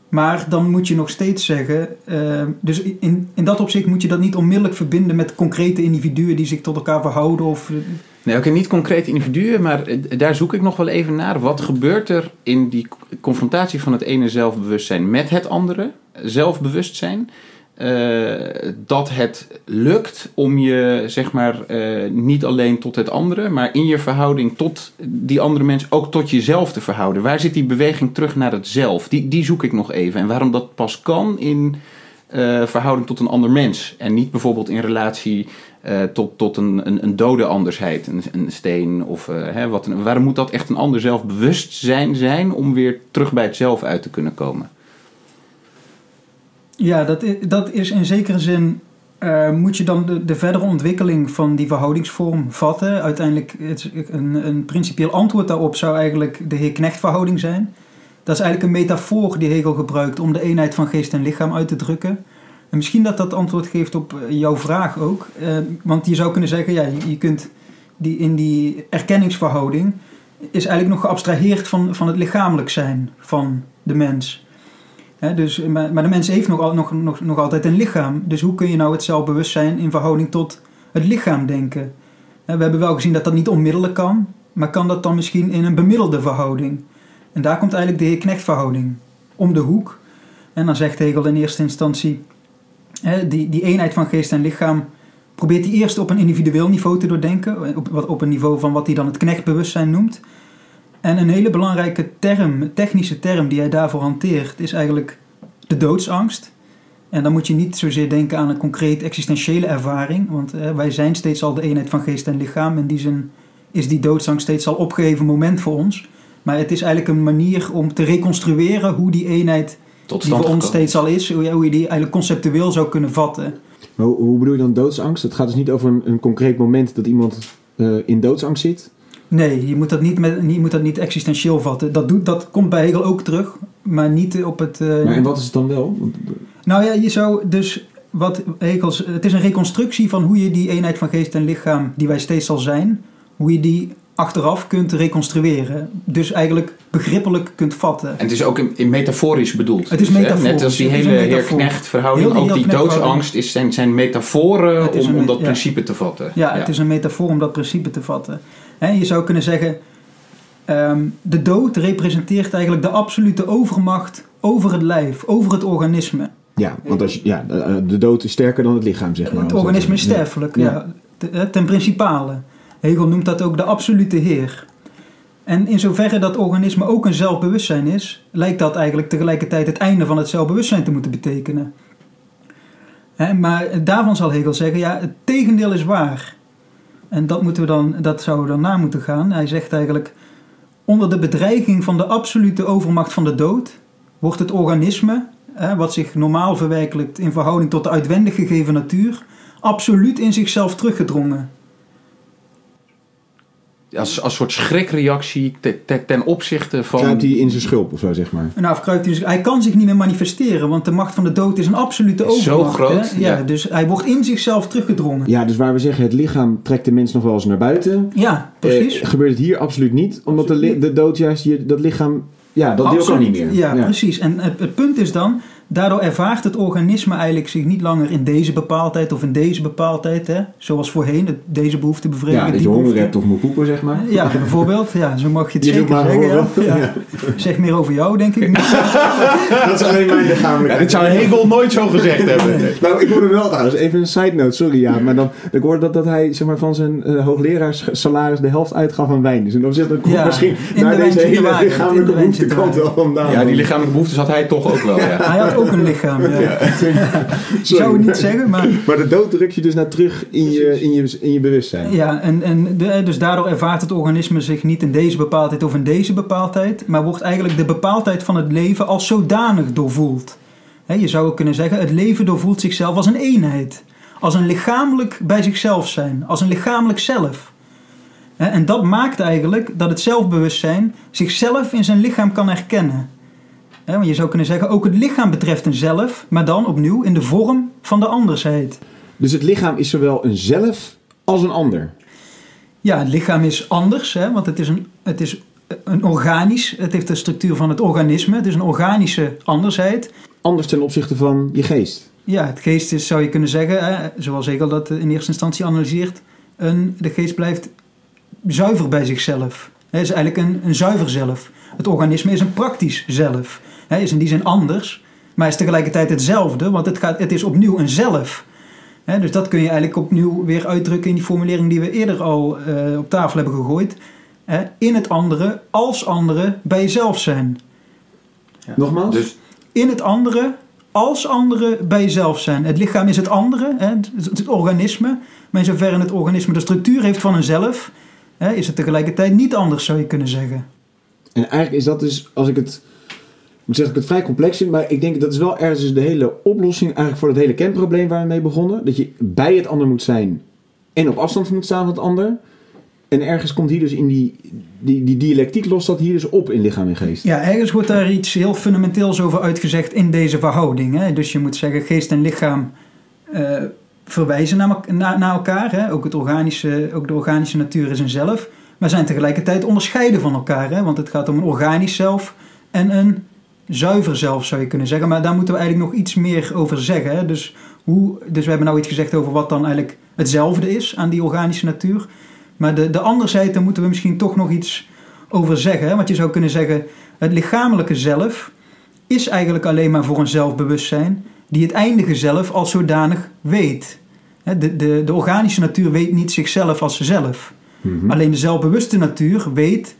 Speaker 4: Maar dan moet je nog steeds zeggen, eh, dus in, in dat opzicht moet je dat niet onmiddellijk verbinden met concrete individuen die zich tot elkaar verhouden. Of, eh,
Speaker 3: Nee, oké, niet concreet individuen, maar eh, daar zoek ik nog wel even naar. Wat gebeurt er in die confrontatie van het ene zelfbewustzijn met het andere zelfbewustzijn? Eh, dat het lukt om je, zeg maar, eh, niet alleen tot het andere, maar in je verhouding tot die andere mens ook tot jezelf te verhouden. Waar zit die beweging terug naar het zelf? Die, die zoek ik nog even. En waarom dat pas kan in eh, verhouding tot een ander mens. En niet bijvoorbeeld in relatie tot, tot een, een, een dode andersheid, een, een steen of hè, wat. Waarom moet dat echt een ander zelfbewustzijn zijn om weer terug bij het zelf uit te kunnen komen?
Speaker 4: Ja, dat is, dat is in zekere zin. eh, moet je dan de, de verdere ontwikkeling van die verhoudingsvorm vatten? Uiteindelijk, het, een, een principieel antwoord daarop zou eigenlijk de Heer-Knecht-verhouding zijn. Dat is eigenlijk een metafoor die Hegel gebruikt om de eenheid van geest en lichaam uit te drukken. En misschien dat dat antwoord geeft op eh, jouw vraag ook. Eh, want je zou kunnen zeggen, ja, je, je kunt die, in die erkenningsverhouding is eigenlijk nog geabstraheerd van, van het lichamelijk zijn van de mens. Dus, maar, maar de mens heeft nog, nog, nog, altijd een lichaam. Dus hoe kun je nou het zelfbewustzijn in verhouding tot het lichaam denken? We hebben wel gezien dat dat niet onmiddellijk kan. Maar kan dat dan misschien in een bemiddelde verhouding? En daar komt eigenlijk de Heer-Knecht-verhouding om de hoek. En dan zegt Hegel in eerste instantie... Die, die eenheid van geest en lichaam probeert hij eerst op een individueel niveau te doordenken. Op, op een niveau van wat hij dan het knechtbewustzijn noemt. En een hele belangrijke term, technische term die hij daarvoor hanteert, is eigenlijk de doodsangst. En dan moet je niet zozeer denken aan een concreet existentiële ervaring, want eh, wij zijn steeds al de eenheid van geest en lichaam. In die zin is die doodsangst steeds al opgeheven moment voor ons. Maar het is eigenlijk een manier om te reconstrueren hoe die eenheid
Speaker 3: Tot
Speaker 4: die voor ons
Speaker 3: gekomen.
Speaker 4: steeds al is, hoe je, hoe je die eigenlijk conceptueel zou kunnen vatten.
Speaker 1: Maar hoe, hoe bedoel je dan doodsangst? Het gaat dus niet over een, een concreet moment dat iemand eh, in doodsangst zit.
Speaker 4: Nee, je moet dat niet, met, je moet dat niet existentieel vatten. Dat, doet, dat komt bij Hegel ook terug, maar niet op het... eh,
Speaker 1: Maar en wat is het dan wel? Want,
Speaker 4: Nou ja, je zou dus wat Hegels. Het is een reconstructie van hoe je die eenheid van geest en lichaam, die wij steeds al zijn, hoe je die achteraf kunt reconstrueren. Dus eigenlijk begrippelijk kunt vatten.
Speaker 3: En het is ook in, in metaforisch bedoeld.
Speaker 4: Het is
Speaker 3: Dus, hè,
Speaker 4: metaforisch,
Speaker 3: Net als die hele
Speaker 4: metafoor.
Speaker 3: heer-knecht-verhouding,
Speaker 4: Heel die
Speaker 3: ook die doodsangst is, zijn, zijn metaforen om,
Speaker 4: een
Speaker 3: om dat
Speaker 4: ja.
Speaker 3: principe te vatten.
Speaker 4: Ja, het is een metafoor om dat principe te vatten. Hè, je zou kunnen zeggen, ehm, de dood representeert eigenlijk de absolute overmacht over het lijf, over het organisme.
Speaker 1: ja, want als je, ja, eh, de dood is sterker dan het lichaam, zeg maar.
Speaker 4: Het organisme is sterfelijk, ja. Ten principale. Hegel noemt dat ook de absolute heer. En in zoverre dat organisme ook een zelfbewustzijn is, lijkt dat eigenlijk tegelijkertijd het einde van het zelfbewustzijn te moeten betekenen. Maar daarvan zal Hegel zeggen, ja, het tegendeel is waar. En dat, moeten we dan, dat zouden we dan na moeten gaan. Hij zegt eigenlijk, onder de bedreiging van de absolute overmacht van de dood, wordt het organisme, hè, wat zich normaal verwerkelijkt in verhouding tot de uitwendig gegeven natuur, absoluut in zichzelf teruggedrongen.
Speaker 3: Als, als soort schrikreactie te- te- ten opzichte van...
Speaker 1: Kruipt hij in zijn schulp of zo, zeg maar.
Speaker 4: Nou, of kruipt hij, dus, hij kan zich niet meer manifesteren, want de macht van de dood is een absolute
Speaker 3: Is zo
Speaker 4: overmacht.
Speaker 3: groot,
Speaker 4: hè? Ja,
Speaker 3: ja.
Speaker 4: dus hij wordt in zichzelf teruggedrongen.
Speaker 1: Ja, dus waar we zeggen, het lichaam trekt de mens nog wel eens naar buiten.
Speaker 4: Ja, precies.
Speaker 1: Eh, gebeurt het hier absoluut niet, omdat de, de dood juist je, dat lichaam, ja, dat deel kan
Speaker 4: Absoluut.
Speaker 1: niet meer.
Speaker 4: Ja, precies. En het, het punt is dan, daardoor ervaart het organisme eigenlijk zich niet langer in deze bepaaldheid of in deze bepaaldheid, hè? zoals voorheen, het- deze behoefte bevredigen.
Speaker 1: Ja, dat
Speaker 4: die
Speaker 1: je honger
Speaker 4: behoefte.
Speaker 1: hebt of moet poepen, zeg maar.
Speaker 4: Ja, bijvoorbeeld. Ja, zo mag je het
Speaker 1: Je doet
Speaker 4: zeker
Speaker 1: maar
Speaker 4: zeggen. Ja. Zeg meer over jou, denk ik.
Speaker 1: Dat is alleen mijn lichamelijke...
Speaker 3: Ja, dit zou Hegel nooit zo gezegd hebben.
Speaker 1: Nou, ik hoorde wel trouwens, even een side note, sorry ja, maar dan, ik hoorde dat, dat hij zeg maar, van zijn eh hoogleraarsalaris de helft uitgaf aan wijn. Dus in dat opzicht dan komt
Speaker 4: Ja,
Speaker 1: misschien
Speaker 4: in
Speaker 1: naar
Speaker 4: de
Speaker 1: deze hele lichamelijke wel vandaan.
Speaker 3: Ja, die lichamelijke behoeftes had hij toch ook wel, ja.
Speaker 4: Ook een lichaam. Ja. Ik zou het niet zeggen, maar
Speaker 1: Maar de dood drukt je dus naar terug in je, in je, in je bewustzijn.
Speaker 4: Ja, en, en de, dus daardoor ervaart het organisme zich niet in deze bepaaldheid of in deze bepaaldheid, maar wordt eigenlijk de bepaaldheid van het leven als zodanig doorvoeld. Je zou ook kunnen zeggen, het leven doorvoelt zichzelf als een eenheid. Als een lichamelijk bij zichzelf zijn, als een lichamelijk zelf. En dat maakt eigenlijk dat het zelfbewustzijn zichzelf in zijn lichaam kan herkennen. Hè, Want je zou kunnen zeggen, ook het lichaam betreft een zelf, maar dan opnieuw in de vorm van de andersheid.
Speaker 1: Dus het lichaam is zowel een zelf als een ander.
Speaker 4: Ja, het lichaam is anders, hè, want het is, een, het is een organisch, het heeft de structuur van het organisme, het is een organische andersheid.
Speaker 1: Anders ten opzichte van je geest.
Speaker 4: Ja, het geest is, zou je kunnen zeggen, hè, zoals Hegel dat in eerste instantie analyseert, een, de geest blijft zuiver bij zichzelf. Het is eigenlijk een, een zuiver zelf. Het organisme is een praktisch zelf. Hij is in die zin anders, maar is tegelijkertijd hetzelfde, want het, gaat, het is opnieuw een zelf. Hè, dus dat kun je eigenlijk opnieuw weer uitdrukken in die formulering die we eerder al eh, op tafel hebben gegooid. Hè, in het andere, als andere, bij jezelf zijn.
Speaker 1: Nogmaals?
Speaker 3: Dus
Speaker 4: In het andere, als andere, bij jezelf zijn. Het lichaam is het andere, hè, het, het organisme. Maar in zoverre het organisme de structuur heeft van een zelf, hè, is het tegelijkertijd niet anders, zou je kunnen zeggen.
Speaker 1: En eigenlijk is dat dus, als ik het... Moet zeggen dat ik het vrij complex vind, maar ik denk dat is wel ergens dus de hele oplossing eigenlijk voor het hele kernprobleem waar we mee begonnen. Dat je bij het ander moet zijn en op afstand moet staan van het ander. En ergens komt hier dus in die, die, die dialectiek lost dat hier dus op in lichaam en geest.
Speaker 4: Ja, ergens wordt daar iets heel fundamenteels over uitgezegd in deze verhouding. Hè. Dus je moet zeggen, geest en lichaam eh, verwijzen naar, naar, naar elkaar. Hè. Ook, het organische, ook de organische natuur is een zelf. Maar zijn tegelijkertijd onderscheiden van elkaar. Hè. Want het gaat om een organisch zelf en een zuiver zelf, zou je kunnen zeggen. Maar daar moeten we eigenlijk nog iets meer over zeggen. Hè. Dus, hoe, dus we hebben nou iets gezegd over wat dan eigenlijk hetzelfde is aan die organische natuur. Maar de, de anderzijde daar moeten we misschien toch nog iets over zeggen. Hè? Want je zou kunnen zeggen, het lichamelijke zelf is eigenlijk alleen maar voor een zelfbewustzijn die het eindige zelf als zodanig weet. De, de, de organische natuur weet niet zichzelf als zelf.
Speaker 1: Mhm.
Speaker 4: Alleen de zelfbewuste natuur weet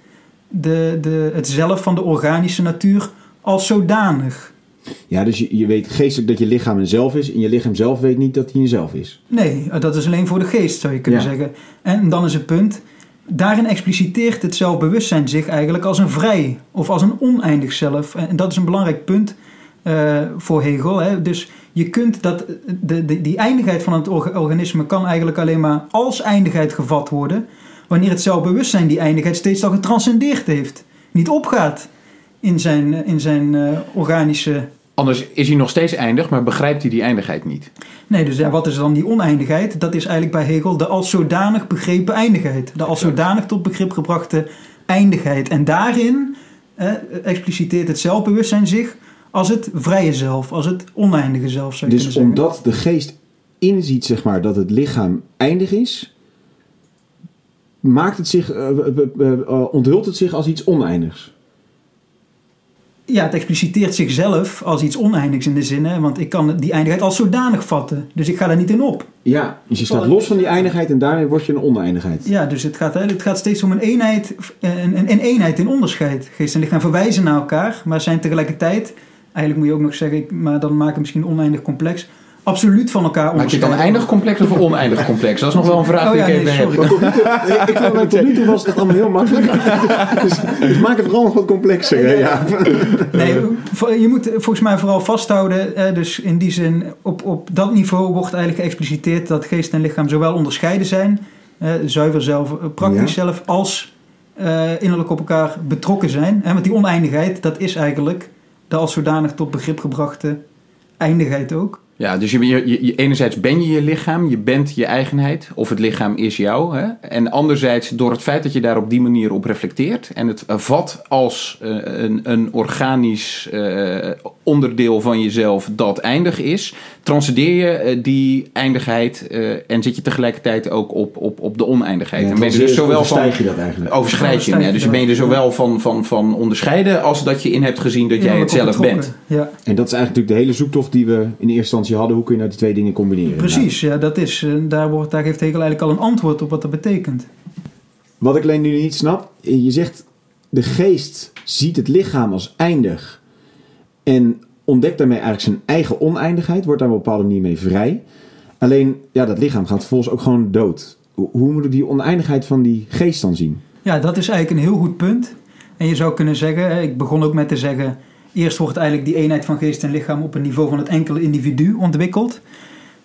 Speaker 4: de, de, het zelf van de organische natuur als zodanig.
Speaker 1: Ja, dus je, je weet geestelijk dat je lichaam een zelf is en je lichaam zelf weet niet dat hij een zelf is.
Speaker 4: Nee, dat is alleen voor de geest, zou je kunnen
Speaker 1: Ja.
Speaker 4: zeggen. En dan is het punt, daarin expliciteert het zelfbewustzijn zich eigenlijk als een vrij of als een oneindig zelf. En dat is een belangrijk punt eh, voor Hegel. Hè. Dus je kunt dat, de, de, die eindigheid van het orga- organisme kan eigenlijk alleen maar als eindigheid gevat worden, wanneer het zelfbewustzijn die eindigheid steeds al getranscendeerd heeft. Niet opgaat in zijn, in zijn eh, organische
Speaker 3: anders is hij nog steeds eindig, maar begrijpt hij die eindigheid niet.
Speaker 4: Nee, dus ja, wat is dan die oneindigheid? Dat is eigenlijk bij Hegel de als zodanig begrepen eindigheid. De als zodanig tot begrip gebrachte eindigheid. En daarin eh, expliciteert het zelfbewustzijn zich als het vrije zelf, als het oneindige zelf, zou je
Speaker 1: Dus omdat de geest inziet zeg maar, dat het lichaam eindig is, maakt het zich, eh, eh, eh, eh, onthult het zich als iets oneindigs.
Speaker 4: Ja, het expliciteert zichzelf als iets oneindigs in de zin, hè, want ik kan die eindigheid als zodanig vatten. Dus ik ga daar niet in op.
Speaker 1: Ja, dus je staat los van die eindigheid en daarmee word je een oneindigheid.
Speaker 4: Ja, dus het gaat, hè, het gaat steeds om een eenheid, een, een, een eenheid in onderscheid. Geest en lichaam verwijzen naar elkaar, maar zijn tegelijkertijd, eigenlijk moet je ook nog zeggen, maar dan maken we misschien oneindig complex, absoluut van elkaar
Speaker 3: Maak je het
Speaker 4: onderscheiden.
Speaker 3: dan eindig complex of oneindig complex? Dat is nog wel een vraag
Speaker 4: Oh
Speaker 3: die
Speaker 4: ja,
Speaker 3: ik
Speaker 4: nee,
Speaker 3: even heb.
Speaker 1: tot nu toe, ik vond het tot nu toe was het allemaal heel makkelijk. dus, dus maak het vooral nog wat complexer. hè, Ja.
Speaker 4: Nee, je moet volgens mij vooral vasthouden, dus in die zin, op, op dat niveau wordt eigenlijk geëxpliciteerd dat geest en lichaam zowel onderscheiden zijn zuiver zelf, eh, praktisch
Speaker 1: Ja.
Speaker 4: zelf, als eh, innerlijk op elkaar betrokken zijn. Hè? Want die oneindigheid, dat is eigenlijk de als zodanig tot begrip gebrachte eindigheid ook.
Speaker 3: Ja, dus je, je, je- enerzijds ben je je lichaam, je bent je eigenheid, of het lichaam is jou. Hè? En anderzijds door het feit dat je daar op die manier op reflecteert en het vat als eh, een, een organisch eh, onderdeel van jezelf dat eindig is, transcendeer je eh, die eindigheid eh, en zit je tegelijkertijd ook op, op, op de oneindigheid.
Speaker 1: Ja,
Speaker 3: en ben je dus zowel van.
Speaker 1: overstijg je dat eigenlijk.
Speaker 3: Overschrijd je,
Speaker 4: je
Speaker 3: dus
Speaker 4: dat.
Speaker 3: ben je er zowel van, van, van onderscheiden als dat je in hebt gezien dat jij het zelf bent.
Speaker 4: Ja.
Speaker 1: En dat is eigenlijk natuurlijk de hele zoektocht die we in eerste instantie hadden. Hoe kun je nou die twee dingen combineren?
Speaker 4: Precies, ja, dat is, eh, daar, wordt, daar geeft Hegel eigenlijk al een antwoord op wat dat betekent.
Speaker 1: Wat ik alleen nu niet snap, je zegt de geest ziet het lichaam als eindig en ontdekt daarmee eigenlijk zijn eigen oneindigheid, wordt daar op een bepaalde manier mee vrij. Alleen, ja, dat lichaam gaat vervolgens ook gewoon dood. Hoe moet ik die oneindigheid van die geest dan zien?
Speaker 4: Ja, dat is eigenlijk een heel goed punt. En je zou kunnen zeggen, ik begon ook met te zeggen, eerst wordt eigenlijk die eenheid van geest en lichaam op een niveau van het enkele individu ontwikkeld.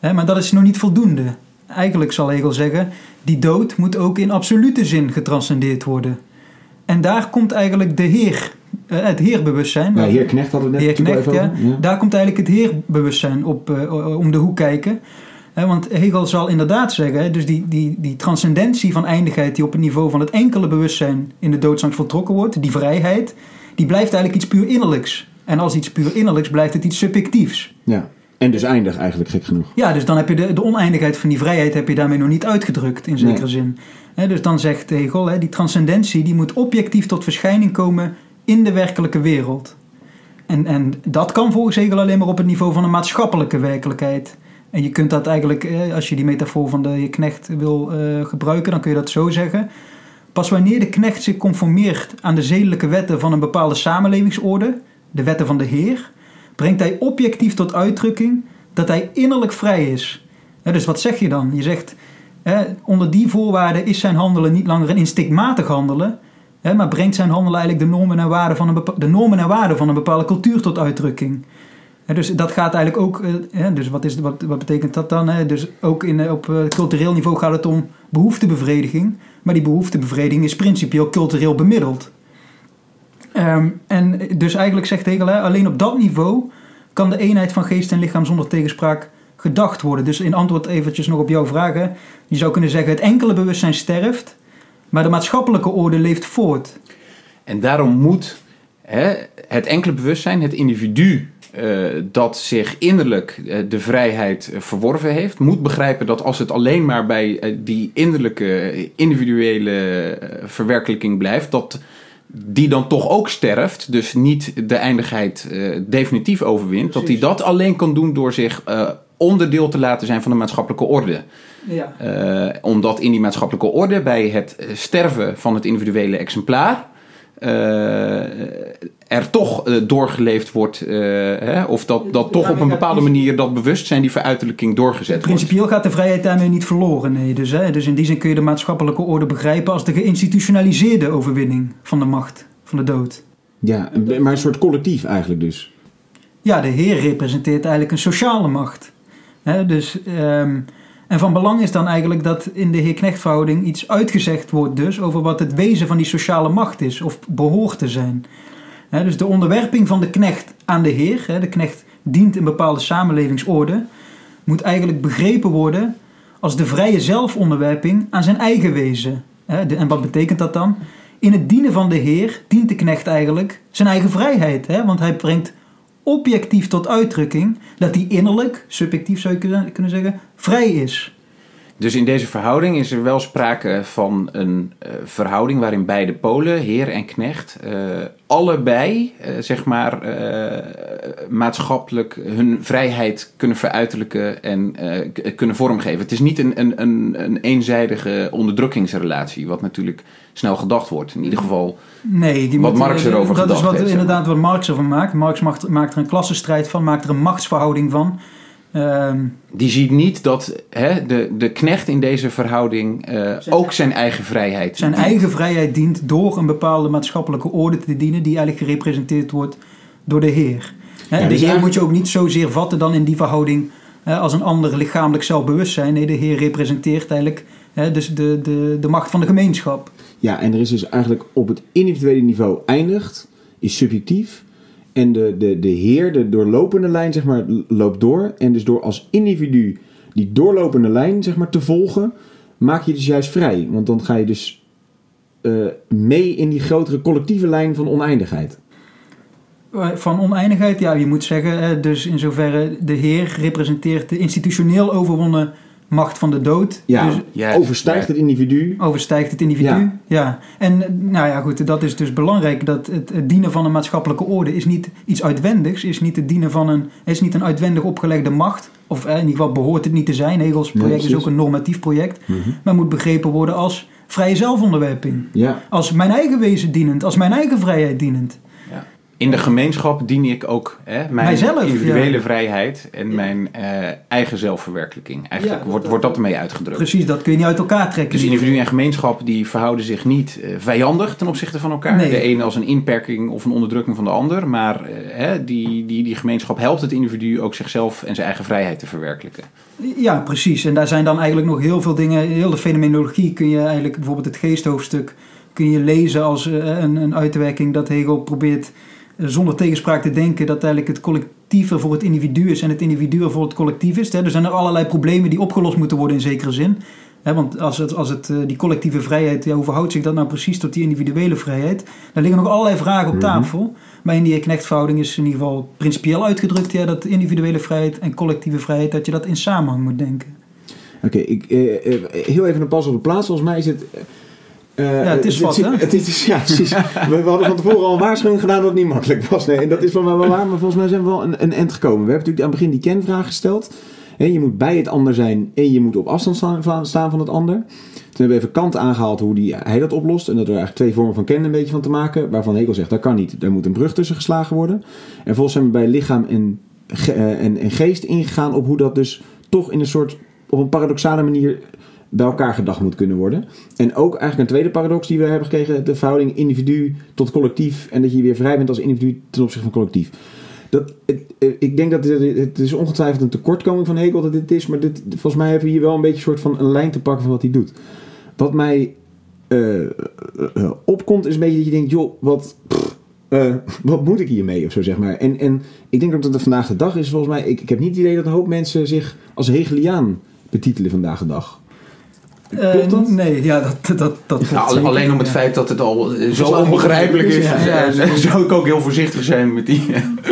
Speaker 4: Hè, maar dat is nog niet voldoende. Eigenlijk zal Hegel zeggen, die dood moet ook in absolute zin getranscendeerd worden. En daar komt eigenlijk de Heer, eh, het Heerbewustzijn.
Speaker 1: Ja, heer Knecht hadden we het net
Speaker 4: Heer Knecht, ja. Daar komt eigenlijk het heerbewustzijn op, eh, om de hoek kijken. Want Hegel zal inderdaad zeggen, dus die, die, die transcendentie van eindigheid die op het niveau van het enkele bewustzijn in de doodsangst voltrokken wordt, die vrijheid, die blijft eigenlijk iets puur innerlijks. En als iets puur innerlijks blijft het iets subjectiefs.
Speaker 1: Ja. En dus eindig eigenlijk, gek genoeg.
Speaker 4: Ja, dus dan heb je de, de oneindigheid van die vrijheid heb je daarmee nog niet uitgedrukt in zekere
Speaker 1: Nee.
Speaker 4: zin. Dus dan zegt Hegel, hè, die transcendentie die moet objectief tot verschijning komen in de werkelijke wereld. En, en dat kan volgens Hegel alleen maar op het niveau van een maatschappelijke werkelijkheid. En je kunt dat eigenlijk, als je die metafoor van de knecht wil eh, gebruiken, dan kun je dat zo zeggen. Pas wanneer de knecht zich conformeert aan de zedelijke wetten van een bepaalde samenlevingsorde, de wetten van de Heer, brengt hij objectief tot uitdrukking dat hij innerlijk vrij is. Dus wat zeg je dan? Je zegt, onder die voorwaarden is zijn handelen niet langer een instinctmatig handelen, maar brengt zijn handelen eigenlijk de normen en waarden van een, de normen en waarden van een bepaalde cultuur tot uitdrukking. Hè, dus dat gaat eigenlijk ook, eh, hè, dus wat, is, wat, wat betekent dat dan? Hè? Dus ook in, eh, op eh, cultureel niveau gaat het om behoeftebevrediging, maar die behoeftebevrediging is principieel cultureel bemiddeld. Ehm, en dus eigenlijk zegt Hegel, hè, alleen op dat niveau kan de eenheid van geest en lichaam zonder tegenspraak gedacht worden. Dus in antwoord eventjes nog op jouw vragen. Je zou kunnen zeggen, het enkele bewustzijn sterft, maar de maatschappelijke orde leeft voort.
Speaker 3: En daarom moet hè, het enkele bewustzijn, het individu eh, dat zich innerlijk eh, de vrijheid eh, verworven heeft, moet begrijpen dat als het alleen maar bij die innerlijke, individuele verwerkelijking blijft, dat die dan toch ook sterft, dus niet de eindigheid definitief overwint, dat hij dat alleen kan doen door zich onderdeel te laten zijn van de maatschappelijke orde.
Speaker 4: Ja.
Speaker 3: Omdat in die maatschappelijke orde bij het sterven van het individuele exemplaar er toch eh, doorgeleefd wordt, eh, hè, of dat, dat toch op een bepaalde manier dat bewustzijn, die veruitelijking doorgezet wordt.
Speaker 4: Principieel gaat de vrijheid daarmee niet verloren. Nee. Dus, hè, dus in die zin kun je de maatschappelijke orde begrijpen als de geïnstitutionaliseerde overwinning van de macht, van de dood.
Speaker 1: Ja, een- maar een soort collectief eigenlijk dus.
Speaker 4: Ja, de Heer representeert eigenlijk een sociale macht. Hè, dus, ehm, en van belang is dan eigenlijk dat in de Heer-Knecht-verhouding iets uitgezegd wordt dus over wat het wezen van die sociale macht is of behoort te zijn. Dus de onderwerping van de knecht aan de Heer, de knecht dient een bepaalde samenlevingsorde, moet eigenlijk begrepen worden als de vrije zelfonderwerping aan zijn eigen wezen. En wat betekent dat dan? In het dienen van de Heer dient de knecht eigenlijk zijn eigen vrijheid, want hij brengt objectief tot uitdrukking dat hij innerlijk, subjectief zou je kunnen kunnen zeggen, vrij is.
Speaker 3: Dus in deze verhouding is er wel sprake van een eh, verhouding waarin beide polen, heer en knecht, eh, allebei eh, zeg maar maatschappelijk hun vrijheid kunnen veruiterlijken en kunnen vormgeven. Het is niet een, een, een, een eenzijdige onderdrukkingsrelatie, wat natuurlijk snel gedacht wordt. In ieder geval,
Speaker 4: Nee, die
Speaker 3: Wat
Speaker 4: moet-
Speaker 3: Marx erover
Speaker 4: Dat is
Speaker 3: gedacht
Speaker 4: wat,
Speaker 3: heeft,
Speaker 4: inderdaad wat Marx ervan maakt. Marx maakt, maakt er een klassenstrijd van, maakt er een machtsverhouding van. Ehm,
Speaker 3: die ziet niet dat hè, de, de knecht in deze verhouding eh, ook zijn eigen vrijheid
Speaker 4: zijn eigen vrijheid dient door een bepaalde maatschappelijke orde te dienen, die eigenlijk gerepresenteerd wordt door de Heer. Hè,
Speaker 1: Ja,
Speaker 4: de
Speaker 1: dus
Speaker 4: Heer moet je ook niet zozeer vatten dan in die verhouding hè, als een ander lichamelijk zelfbewustzijn. Nee, de Heer representeert eigenlijk Hè, dus de, de, de macht van de gemeenschap.
Speaker 1: Ja, en er is dus eigenlijk op het individuele niveau eindigt, is subjectief. En de, de, de heer, de doorlopende lijn, zeg maar, loopt door. En dus door als individu die doorlopende lijn, zeg maar, te volgen, maak je dus juist vrij. Want dan ga je dus eh, mee in die grotere collectieve lijn van oneindigheid.
Speaker 4: Eh, Van oneindigheid, ja, je moet zeggen, hè, dus in zoverre de Heer representeert de institutioneel overwonnen macht van de dood.
Speaker 1: Ja,
Speaker 4: Dus
Speaker 1: overstijgt het individu.
Speaker 4: overstijgt het individu.
Speaker 1: Ja.
Speaker 4: Ja. En nou ja, goed, dat is dus belangrijk. Dat het, het dienen van een maatschappelijke orde is niet iets uitwendigs, is niet het dienen van een, is niet een uitwendig opgelegde macht. Of eh, in ieder geval behoort het niet te zijn. Hegels project is ook een normatief project.
Speaker 1: Mhm.
Speaker 4: Maar moet begrepen worden als vrije zelfonderwerping.
Speaker 1: Ja,
Speaker 4: Als mijn eigen wezen dienend, als mijn eigen vrijheid dienend.
Speaker 3: In de gemeenschap dien ik ook hè, mijn
Speaker 4: Mijzelf,
Speaker 3: individuele
Speaker 4: ja.
Speaker 3: vrijheid en mijn eh, eigen zelfverwerkelijking. Eigenlijk
Speaker 4: Ja.
Speaker 3: wordt, wordt dat ermee uitgedrukt.
Speaker 4: Precies, dat kun je niet uit elkaar trekken.
Speaker 3: Dus individu en gemeenschap die verhouden zich niet eh, vijandig ten opzichte van elkaar.
Speaker 4: Nee.
Speaker 3: De ene als een inperking of een onderdrukking van de ander. Maar eh, hè, die, die, die gemeenschap helpt het individu ook zichzelf en zijn eigen vrijheid te verwerkelijken.
Speaker 4: Ja, precies. En daar zijn dan eigenlijk nog heel veel dingen. Heel de fenomenologie kun je eigenlijk, bijvoorbeeld het geesthoofdstuk, kun je lezen als een, een uitwerking dat Hegel probeert zonder tegenspraak te denken dat eigenlijk het collectief er voor het individu is en het individu er voor het collectief is. Hè. Er zijn er allerlei problemen die opgelost moeten worden in zekere zin. Want als het, als het, eh, die collectieve vrijheid, ja, hoe verhoudt zich dat nou precies tot die individuele vrijheid? Daar liggen nog allerlei vragen op
Speaker 1: Mhm.
Speaker 4: tafel. Maar in die knechtverhouding is in ieder geval principieel uitgedrukt ja, dat individuele vrijheid en collectieve vrijheid, dat je dat in samenhang moet denken.
Speaker 1: oké. ik eh, eh, heel even een pas op de plaats. Volgens mij is het... eh,
Speaker 4: Ja, het is wat, hè?
Speaker 1: Het is, ja, precies. We, we hadden van tevoren al een waarschuwing gedaan dat het niet makkelijk was. Nee, en dat is wel waar, maar volgens mij zijn we wel een, een end gekomen. We hebben natuurlijk aan het begin die kenvraag gesteld. Hè, je moet bij het ander zijn en je moet op afstand staan van, staan van het ander. Toen hebben we even Kant aangehaald hoe die, hij dat oplost. En dat er eigenlijk twee vormen van kennen een beetje van te maken. Waarvan Hegel zegt, dat kan niet. Daar moet een brug tussen geslagen worden. En vervolgens zijn we bij lichaam en, ge- eh, en, en geest ingegaan op hoe dat dus toch in een soort, op een paradoxale manier bij elkaar gedacht moet kunnen worden. En ook eigenlijk een tweede paradox die we hebben gekregen, de verhouding individu tot collectief en dat je weer vrij bent als individu ten opzichte van collectief. Dat, eh, ik denk dat het, is ongetwijfeld een tekortkoming van Hegel dat dit is, maar dit, volgens mij hebben we hier wel een beetje een soort van een lijn te pakken van wat hij doet. Wat mij eh, eh, opkomt is een beetje dat je denkt, joh, wat, wat moet ik hiermee of zo zeg maar. En, en ik denk dat het vandaag de dag is volgens mij, ik, ik heb niet het idee dat een hoop mensen zich als Hegeliaan betitelen vandaag de dag. Klopt dat?
Speaker 4: Eh, nee, ja, dat, dat, dat klopt
Speaker 3: Nou,
Speaker 4: zeker,
Speaker 3: alleen om het
Speaker 4: ja.
Speaker 3: feit dat het al eh, zo onbegrijpelijk is,
Speaker 1: Ja,
Speaker 4: ja,
Speaker 3: zou ik ook heel voorzichtig zijn met die.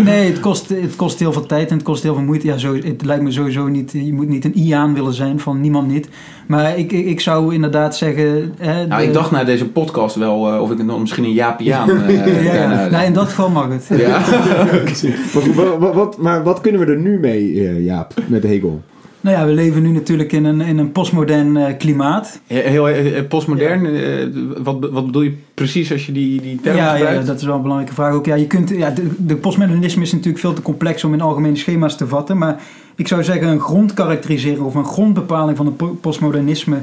Speaker 4: Nee, het kost, het kost heel veel tijd en het kost heel veel moeite. Ja, zo, het lijkt me sowieso niet, je moet niet een Iaan willen zijn van niemand niet. Maar ik, ik, ik zou inderdaad zeggen... Hè,
Speaker 3: Nou,
Speaker 4: de-
Speaker 3: ik dacht na deze podcast wel eh, of ik dan misschien een Japiaan eh
Speaker 4: Ja,
Speaker 3: kan,
Speaker 4: ja. Nee, in dat geval mag het.
Speaker 3: ja.
Speaker 1: Maar, wat, maar wat kunnen we er nu mee, eh, Jaap, met Hegel?
Speaker 4: Nou ja, we leven nu natuurlijk in een, in een postmodern eh, klimaat.
Speaker 3: Heel postmodern, eh, wat, wat bedoel je precies als je die, die term
Speaker 4: Ja, ja,
Speaker 3: gebruikt?
Speaker 4: dat is wel een belangrijke vraag ook. Ja, je kunt, ja, de, de postmodernisme is natuurlijk veel te complex om in algemene schema's te vatten. Maar ik zou zeggen, een grondkarakterisering of een grondbepaling van het po- postmodernisme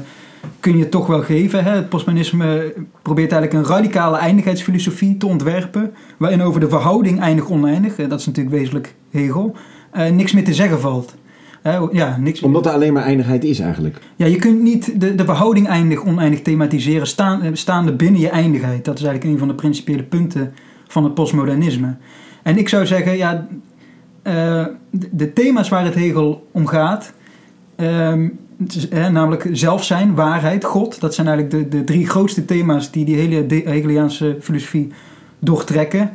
Speaker 4: kun je toch wel geven. Hè? Het postmodernisme probeert eigenlijk een radicale eindigheidsfilosofie te ontwerpen. Waarin over de verhouding eindig-oneindig, dat is natuurlijk wezenlijk Hegel, eh, niks meer te zeggen valt. Hè, ja, niks,
Speaker 1: Omdat er alleen maar eindigheid is eigenlijk.
Speaker 4: ja, je kunt niet de, de verhouding eindig-oneindig thematiseren staan, eh, staande binnen je eindigheid. Dat is eigenlijk een van de principiële punten van het postmodernisme. En ik zou zeggen, ja, eh, de, de thema's waar het Hegel om gaat, ehm, is, namelijk zelf zijn, waarheid, God, dat zijn eigenlijk de, de drie grootste thema's die die hele Hegeliaanse filosofie doortrekken.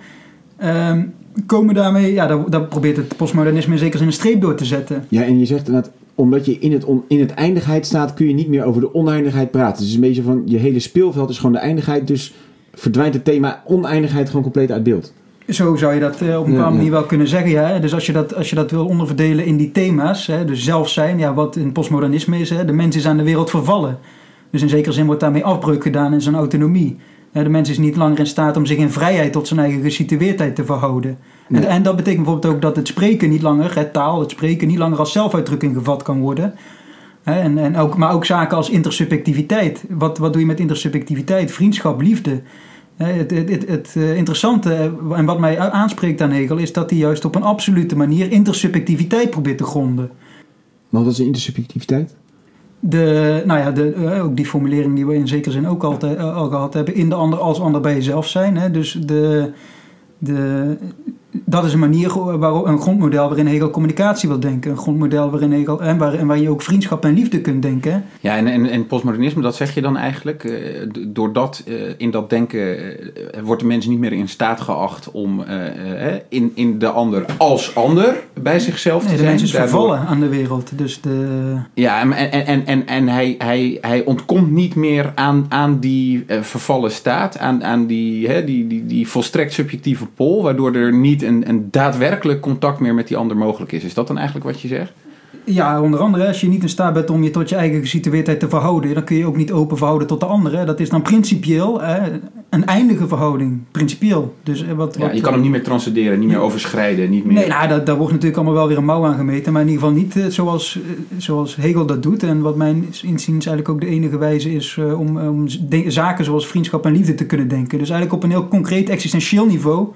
Speaker 4: Ehm, komen daarmee, ja, daar, daar probeert het postmodernisme in zekere zin een streep door te zetten.
Speaker 1: Ja, en je zegt inderdaad, omdat je in het, on, in het eindigheid staat, kun je niet meer over de oneindigheid praten. Dus het is een beetje van, je hele speelveld is gewoon de eindigheid, dus verdwijnt het thema oneindigheid gewoon compleet uit beeld.
Speaker 4: Zo zou je dat eh, op een
Speaker 1: Ja,
Speaker 4: bepaalde
Speaker 1: ja.
Speaker 4: manier wel kunnen zeggen. Ja. Dus als je, dat, als je dat wil onderverdelen in die thema's, hè, dus zelf zijn, ja, wat in postmodernisme is, hè, de mens is aan de wereld vervallen. Dus in zekere zin wordt daarmee afbreuk gedaan in zijn autonomie. De mens is niet langer in staat om zich in vrijheid tot zijn eigen gesitueerdheid te verhouden.
Speaker 1: Nee.
Speaker 4: En, en dat betekent bijvoorbeeld ook dat het spreken niet langer, het taal, het spreken niet langer als zelfuitdrukking gevat kan worden. En, en ook, maar ook zaken als intersubjectiviteit. Wat, wat doe je met intersubjectiviteit? Vriendschap, liefde. Het, het, het, het eh, interessante eh, en wat mij aanspreekt aan Hegel is dat hij juist op een absolute manier intersubjectiviteit probeert te gronden.
Speaker 1: Maar wat is intersubjectiviteit?
Speaker 4: De, nou ja, de, eh, ook die formulering die we in zekere zin ook altijd, eh, al gehad hebben, in de ander als ander bij jezelf zijn. Hè? Dus de, de, dat is een manier waarop een grondmodel waarin Hegel communicatie wil denken. Een grondmodel waarin Hegel, en waar, en waar je ook vriendschap en liefde kunt denken.
Speaker 3: Ja, en, en, en postmodernisme, dat zeg je dan eigenlijk. eh, doordat eh, in dat denken eh, wordt de mens niet meer in staat geacht om eh, eh, in, in de ander als ander bij zichzelf te
Speaker 4: Nee, de
Speaker 3: zijn.
Speaker 4: mens is
Speaker 3: Daardoor-
Speaker 4: vervallen aan de wereld. Dus de,
Speaker 3: Ja, en, en, en, en, en hij, hij, hij ontkomt niet meer aan, aan die vervallen staat, aan, aan die, hè, die, die, die volstrekt subjectieve pol, waardoor er niet een, een daadwerkelijk contact meer met die ander mogelijk is. Is dat dan eigenlijk wat je zegt?
Speaker 4: Ja, onder andere als je niet in staat bent om je tot je eigen gesitueerdheid te verhouden, dan kun je ook niet open verhouden tot de andere. Dat is dan principieel een eindige verhouding. Principieel. Dus eh, wat,
Speaker 3: Ja,
Speaker 4: wat,
Speaker 3: je kan hem niet meer transcenderen, niet meer overschrijden, niet meer...
Speaker 4: Nee, nou, daar, daar wordt natuurlijk allemaal wel weer een mouw aan gemeten. Maar in ieder geval niet eh, zoals, eh, zoals Hegel dat doet. En wat mijn inziens eigenlijk ook de enige wijze is eh, om, om de- zaken zoals vriendschap en liefde te kunnen denken. Dus eigenlijk op een heel concreet existentieel niveau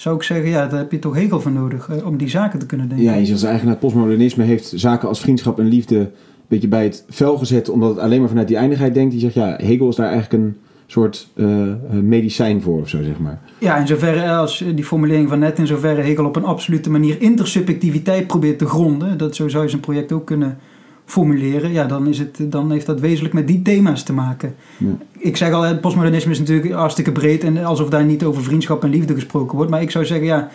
Speaker 4: zou ik zeggen, ja, daar heb je toch Hegel voor nodig eh, om die zaken te kunnen denken.
Speaker 1: Ja, je zegt eigenlijk het postmodernisme heeft zaken als vriendschap en liefde een beetje bij het vel gezet, omdat het alleen maar vanuit die eindigheid denkt. Die zegt, ja, Hegel is daar eigenlijk een soort eh, eh, medicijn voor of zo, zeg maar.
Speaker 4: Ja, in zoverre als die formulering van net, in zoverre Hegel op een absolute manier intersubjectiviteit probeert te gronden, dat zo zou je zijn project ook kunnen formuleren, ja, dan, is het, dan heeft dat wezenlijk met die thema's te maken.
Speaker 1: Ja.
Speaker 4: Ik zeg al, het postmodernisme is natuurlijk hartstikke breed en alsof daar niet over vriendschap en liefde gesproken wordt, maar ik zou zeggen, ja,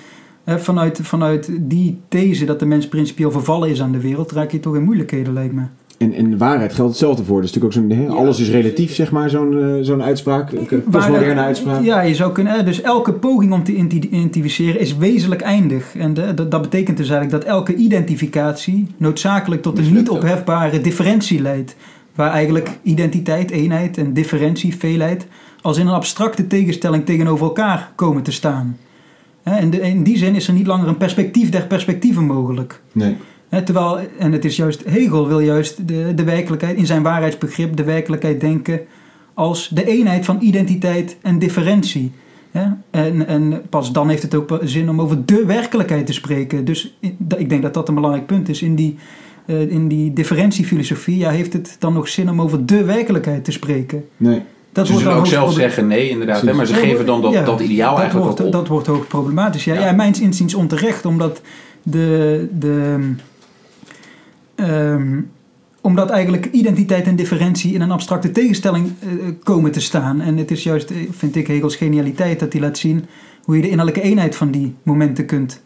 Speaker 4: vanuit, vanuit die these dat de mens principieel vervallen is aan de wereld, raak je toch in moeilijkheden, lijkt me.
Speaker 1: En, en waarheid geldt hetzelfde voor. Dat is natuurlijk ook zo'n, alles is relatief, zeg maar, zo'n eh, zo'n uitspraak. Een postmoderne uitspraak.
Speaker 4: Ja, je zou kunnen. eh, Dus elke poging om te identi- identificeren is wezenlijk eindig. En de- dat, dat betekent dus eigenlijk dat elke identificatie noodzakelijk tot een niet ophefbare differentie leidt. Waar eigenlijk identiteit, eenheid en differentie, veelheid, als in een abstracte tegenstelling tegenover elkaar komen te staan. Hè, En de- in die zin is er niet langer een perspectief der perspectieven mogelijk.
Speaker 1: Nee.
Speaker 4: Terwijl, en het is juist, Hegel wil juist de, de werkelijkheid, in zijn waarheidsbegrip, de werkelijkheid denken als de eenheid van identiteit en differentie. Hè? En, en pas dan heeft het ook zin om over de werkelijkheid te spreken. Dus ik denk dat dat een belangrijk punt is. In die, eh, in die differentiefilosofie ja, heeft het dan nog zin om over de werkelijkheid te spreken.
Speaker 1: nee.
Speaker 4: Dat
Speaker 3: Ze
Speaker 4: wordt
Speaker 3: zullen
Speaker 4: dan
Speaker 3: ook zelf zeggen nee, inderdaad. Hè, maar ze geven dan dat,
Speaker 4: Ja,
Speaker 3: dat ideaal
Speaker 4: dat
Speaker 3: eigenlijk
Speaker 4: wordt,
Speaker 3: op.
Speaker 4: Dat wordt ook problematisch. Ja,
Speaker 3: Ja.
Speaker 4: ja. mijns inziens onterecht, omdat de, de, ehm, omdat eigenlijk identiteit en differentie in een abstracte tegenstelling eh, komen te staan. En het is juist, eh, vind ik, Hegels genialiteit dat hij laat zien hoe je de innerlijke eenheid van die momenten kunt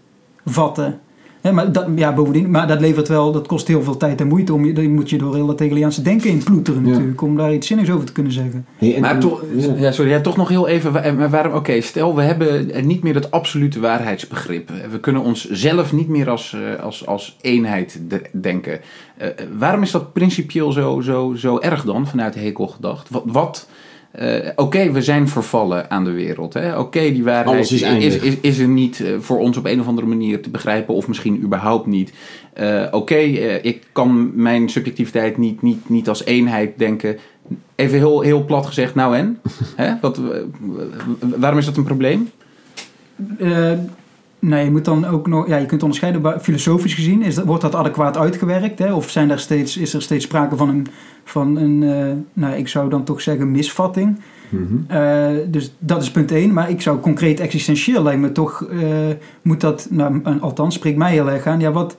Speaker 4: vatten. Hè, maar, dat, ja, bovendien, maar dat levert wel, dat kost heel veel tijd en moeite. Om je, dan moet je door heel dat Hegeliaanse denken in ploeteren
Speaker 1: Ja.
Speaker 4: natuurlijk, om daar iets zinnigs over te kunnen zeggen.
Speaker 1: Hey,
Speaker 3: Maar
Speaker 1: en-
Speaker 3: toch,
Speaker 1: ja.
Speaker 3: ja, sorry, ja, toch nog heel even. maar Waarom, oké, stel we hebben niet meer het absolute waarheidsbegrip. We kunnen ons zelf niet meer als, eh, als, als eenheid de- denken. Eh, waarom is dat principieel zo, zo, zo erg dan, vanuit Hegel gedacht? Wat, wat eh, oké, we zijn vervallen aan de wereld. hè. Oké, die waarheid
Speaker 1: Alles is
Speaker 3: is,
Speaker 1: eindig.
Speaker 3: is, is er niet eh, voor ons op een of andere manier te begrijpen, of misschien überhaupt niet. Eh, Oké, eh, ik kan mijn subjectiviteit niet, niet, niet als eenheid denken. Even heel, heel plat gezegd, nou en? Hè? Wat, waarom is dat een probleem?
Speaker 4: Nee, je moet dan ook nog, ja, je kunt onderscheiden, filosofisch gezien, is dat, wordt dat adequaat uitgewerkt? Hè? Of zijn er steeds, is er steeds sprake van een, van een eh, nou, ik zou dan toch zeggen, misvatting?
Speaker 1: Mhm.
Speaker 4: Eh, dus dat is punt één. Maar ik zou concreet existentieel lijkt me toch, eh, moet dat, nou, althans spreekt mij heel erg aan, ja, wat,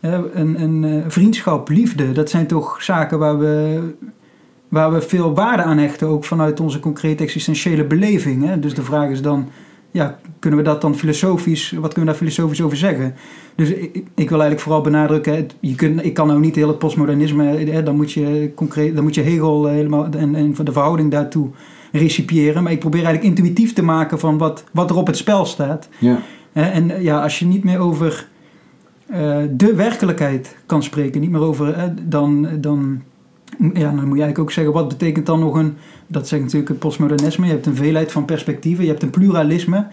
Speaker 4: een, een vriendschap, liefde, dat zijn toch zaken waar we, waar we veel waarde aan hechten, ook vanuit onze concrete existentiële beleving. Hè? Dus de vraag is dan, ja, kunnen we dat dan filosofisch, wat kunnen we daar filosofisch over zeggen? Dus ik, ik wil eigenlijk vooral benadrukken, het- je kunt, ik kan nou niet heel het postmodernisme, hè, dan moet je, concreet, dan moet je Hegel eh, helemaal en, en de verhouding daartoe recipiëren. Maar ik probeer eigenlijk intuïtief te maken van wat, wat er op het spel staat.
Speaker 1: Ja.
Speaker 4: En eh, ja, als je niet meer over eh, de werkelijkheid kan spreken, niet meer over, eh, dan, dan, ja, dan moet je eigenlijk ook zeggen, wat betekent dan nog een, dat zegt natuurlijk het postmodernisme, je hebt een veelheid van perspectieven, je hebt een pluralisme.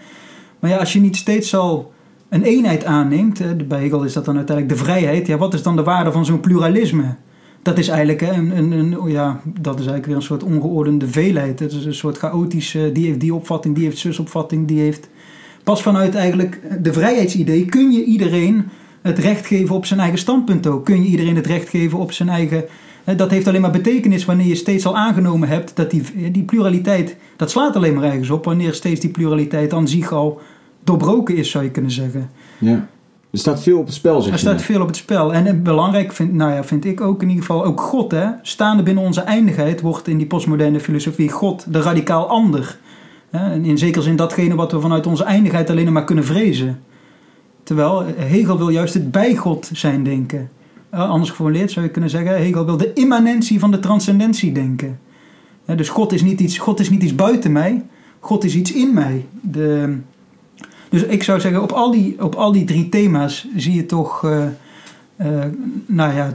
Speaker 4: Maar ja, als je niet steeds al een eenheid aanneemt, bij Hegel is dat dan uiteindelijk de vrijheid, ja, wat is dan de waarde van zo'n pluralisme? Dat is eigenlijk een, een, een, oh ja, dat is eigenlijk weer een soort ongeordende veelheid. Het is een soort chaotische, die heeft die opvatting, die heeft zusopvatting, die heeft... Pas vanuit eigenlijk de vrijheidsidee kun je iedereen het recht geven op zijn eigen standpunt ook. Kun je iedereen het recht geven op zijn eigen Dat heeft alleen maar betekenis wanneer je steeds al aangenomen hebt dat die, die pluraliteit, dat slaat alleen maar ergens op wanneer steeds die pluraliteit aan zich al doorbroken is, zou je kunnen zeggen.
Speaker 1: Ja. Er staat veel op het spel, zeg
Speaker 4: Er staat veel op het spel. En belangrijk vind, nou ja, vind ik ook in ieder geval, ook God, hè, staande binnen onze eindigheid, wordt in die postmoderne filosofie God de radicaal ander. Hè, en in zekere zin datgene wat we vanuit onze eindigheid alleen maar kunnen vrezen. Terwijl eh, Hegel wil juist het bij God zijn denken. Eh, anders geformuleerd zou je kunnen zeggen, Hegel wil de immanentie van de transcendentie denken. Dus God is, niet iets, God is niet iets buiten mij, God is iets in mij. De, dus ik zou zeggen, op al die, op al die drie thema's zie je toch. eh, eh, nou ja,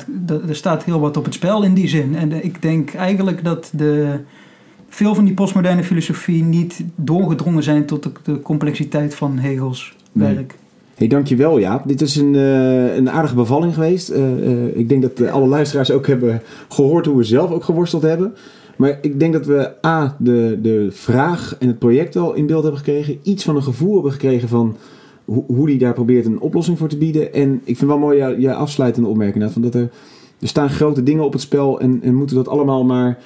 Speaker 4: er staat heel wat op het spel in die zin. En ik denk eigenlijk dat de, veel van die postmoderne filosofie niet doorgedrongen zijn tot de, de complexiteit van Hegels
Speaker 1: Nee. Hey, dankjewel Jaap. Dit is een, eh, een aardige bevalling geweest. Eh, eh, ik denk dat alle luisteraars ook hebben gehoord hoe we zelf ook geworsteld hebben. Maar ik denk dat we A, de, de vraag en het project al in beeld hebben gekregen. Iets van een gevoel hebben gekregen van hoe, hoe die daar probeert een oplossing voor te bieden. En ik vind wel mooi je afsluitende opmerking. Van dat er, er staan grote dingen op het spel en, en moeten dat allemaal maar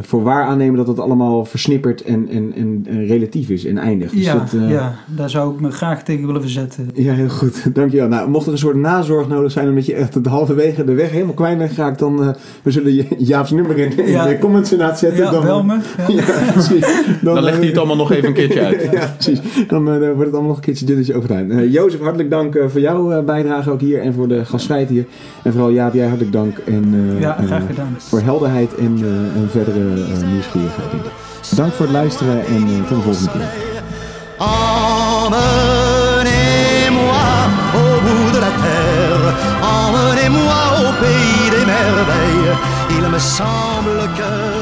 Speaker 1: voor waar aannemen dat het allemaal versnipperd en, en, en, en relatief is en eindig. Dus
Speaker 4: ja,
Speaker 1: dat, eh,
Speaker 4: ja, daar zou ik me graag tegen willen verzetten.
Speaker 1: ja, heel goed. Dankjewel. Nou, mocht er een soort nazorg nodig zijn omdat je echt de halverwege de weg helemaal kwijt bent geraakt, dan eh, we zullen je Jaap's nummer in, in
Speaker 4: Ja.
Speaker 1: de comments inderdaad zetten.
Speaker 4: Ja,
Speaker 1: dan,
Speaker 4: bel me. Ja.
Speaker 1: Ja, precies.
Speaker 3: Dan legt hij het allemaal nog even een keertje uit.
Speaker 1: ja, precies. Dan eh, wordt het allemaal nog een keertje dunnetjes overgedaan. Eh Jozef, hartelijk dank eh, voor jouw eh, bijdrage ook hier en voor de gastvrijheid hier. En vooral Jaap, jij hartelijk dank en, eh,
Speaker 4: Ja, graag
Speaker 1: eh,
Speaker 4: gedaan.
Speaker 1: voor helderheid en, eh, en verdere eh, nieuwsgierigheid. Dank voor het luisteren en eh, tot de volgende keer.
Speaker 2: Emmenez-moi au bout de la terre, emmenez-moi au pays des merveilles. Il me semble que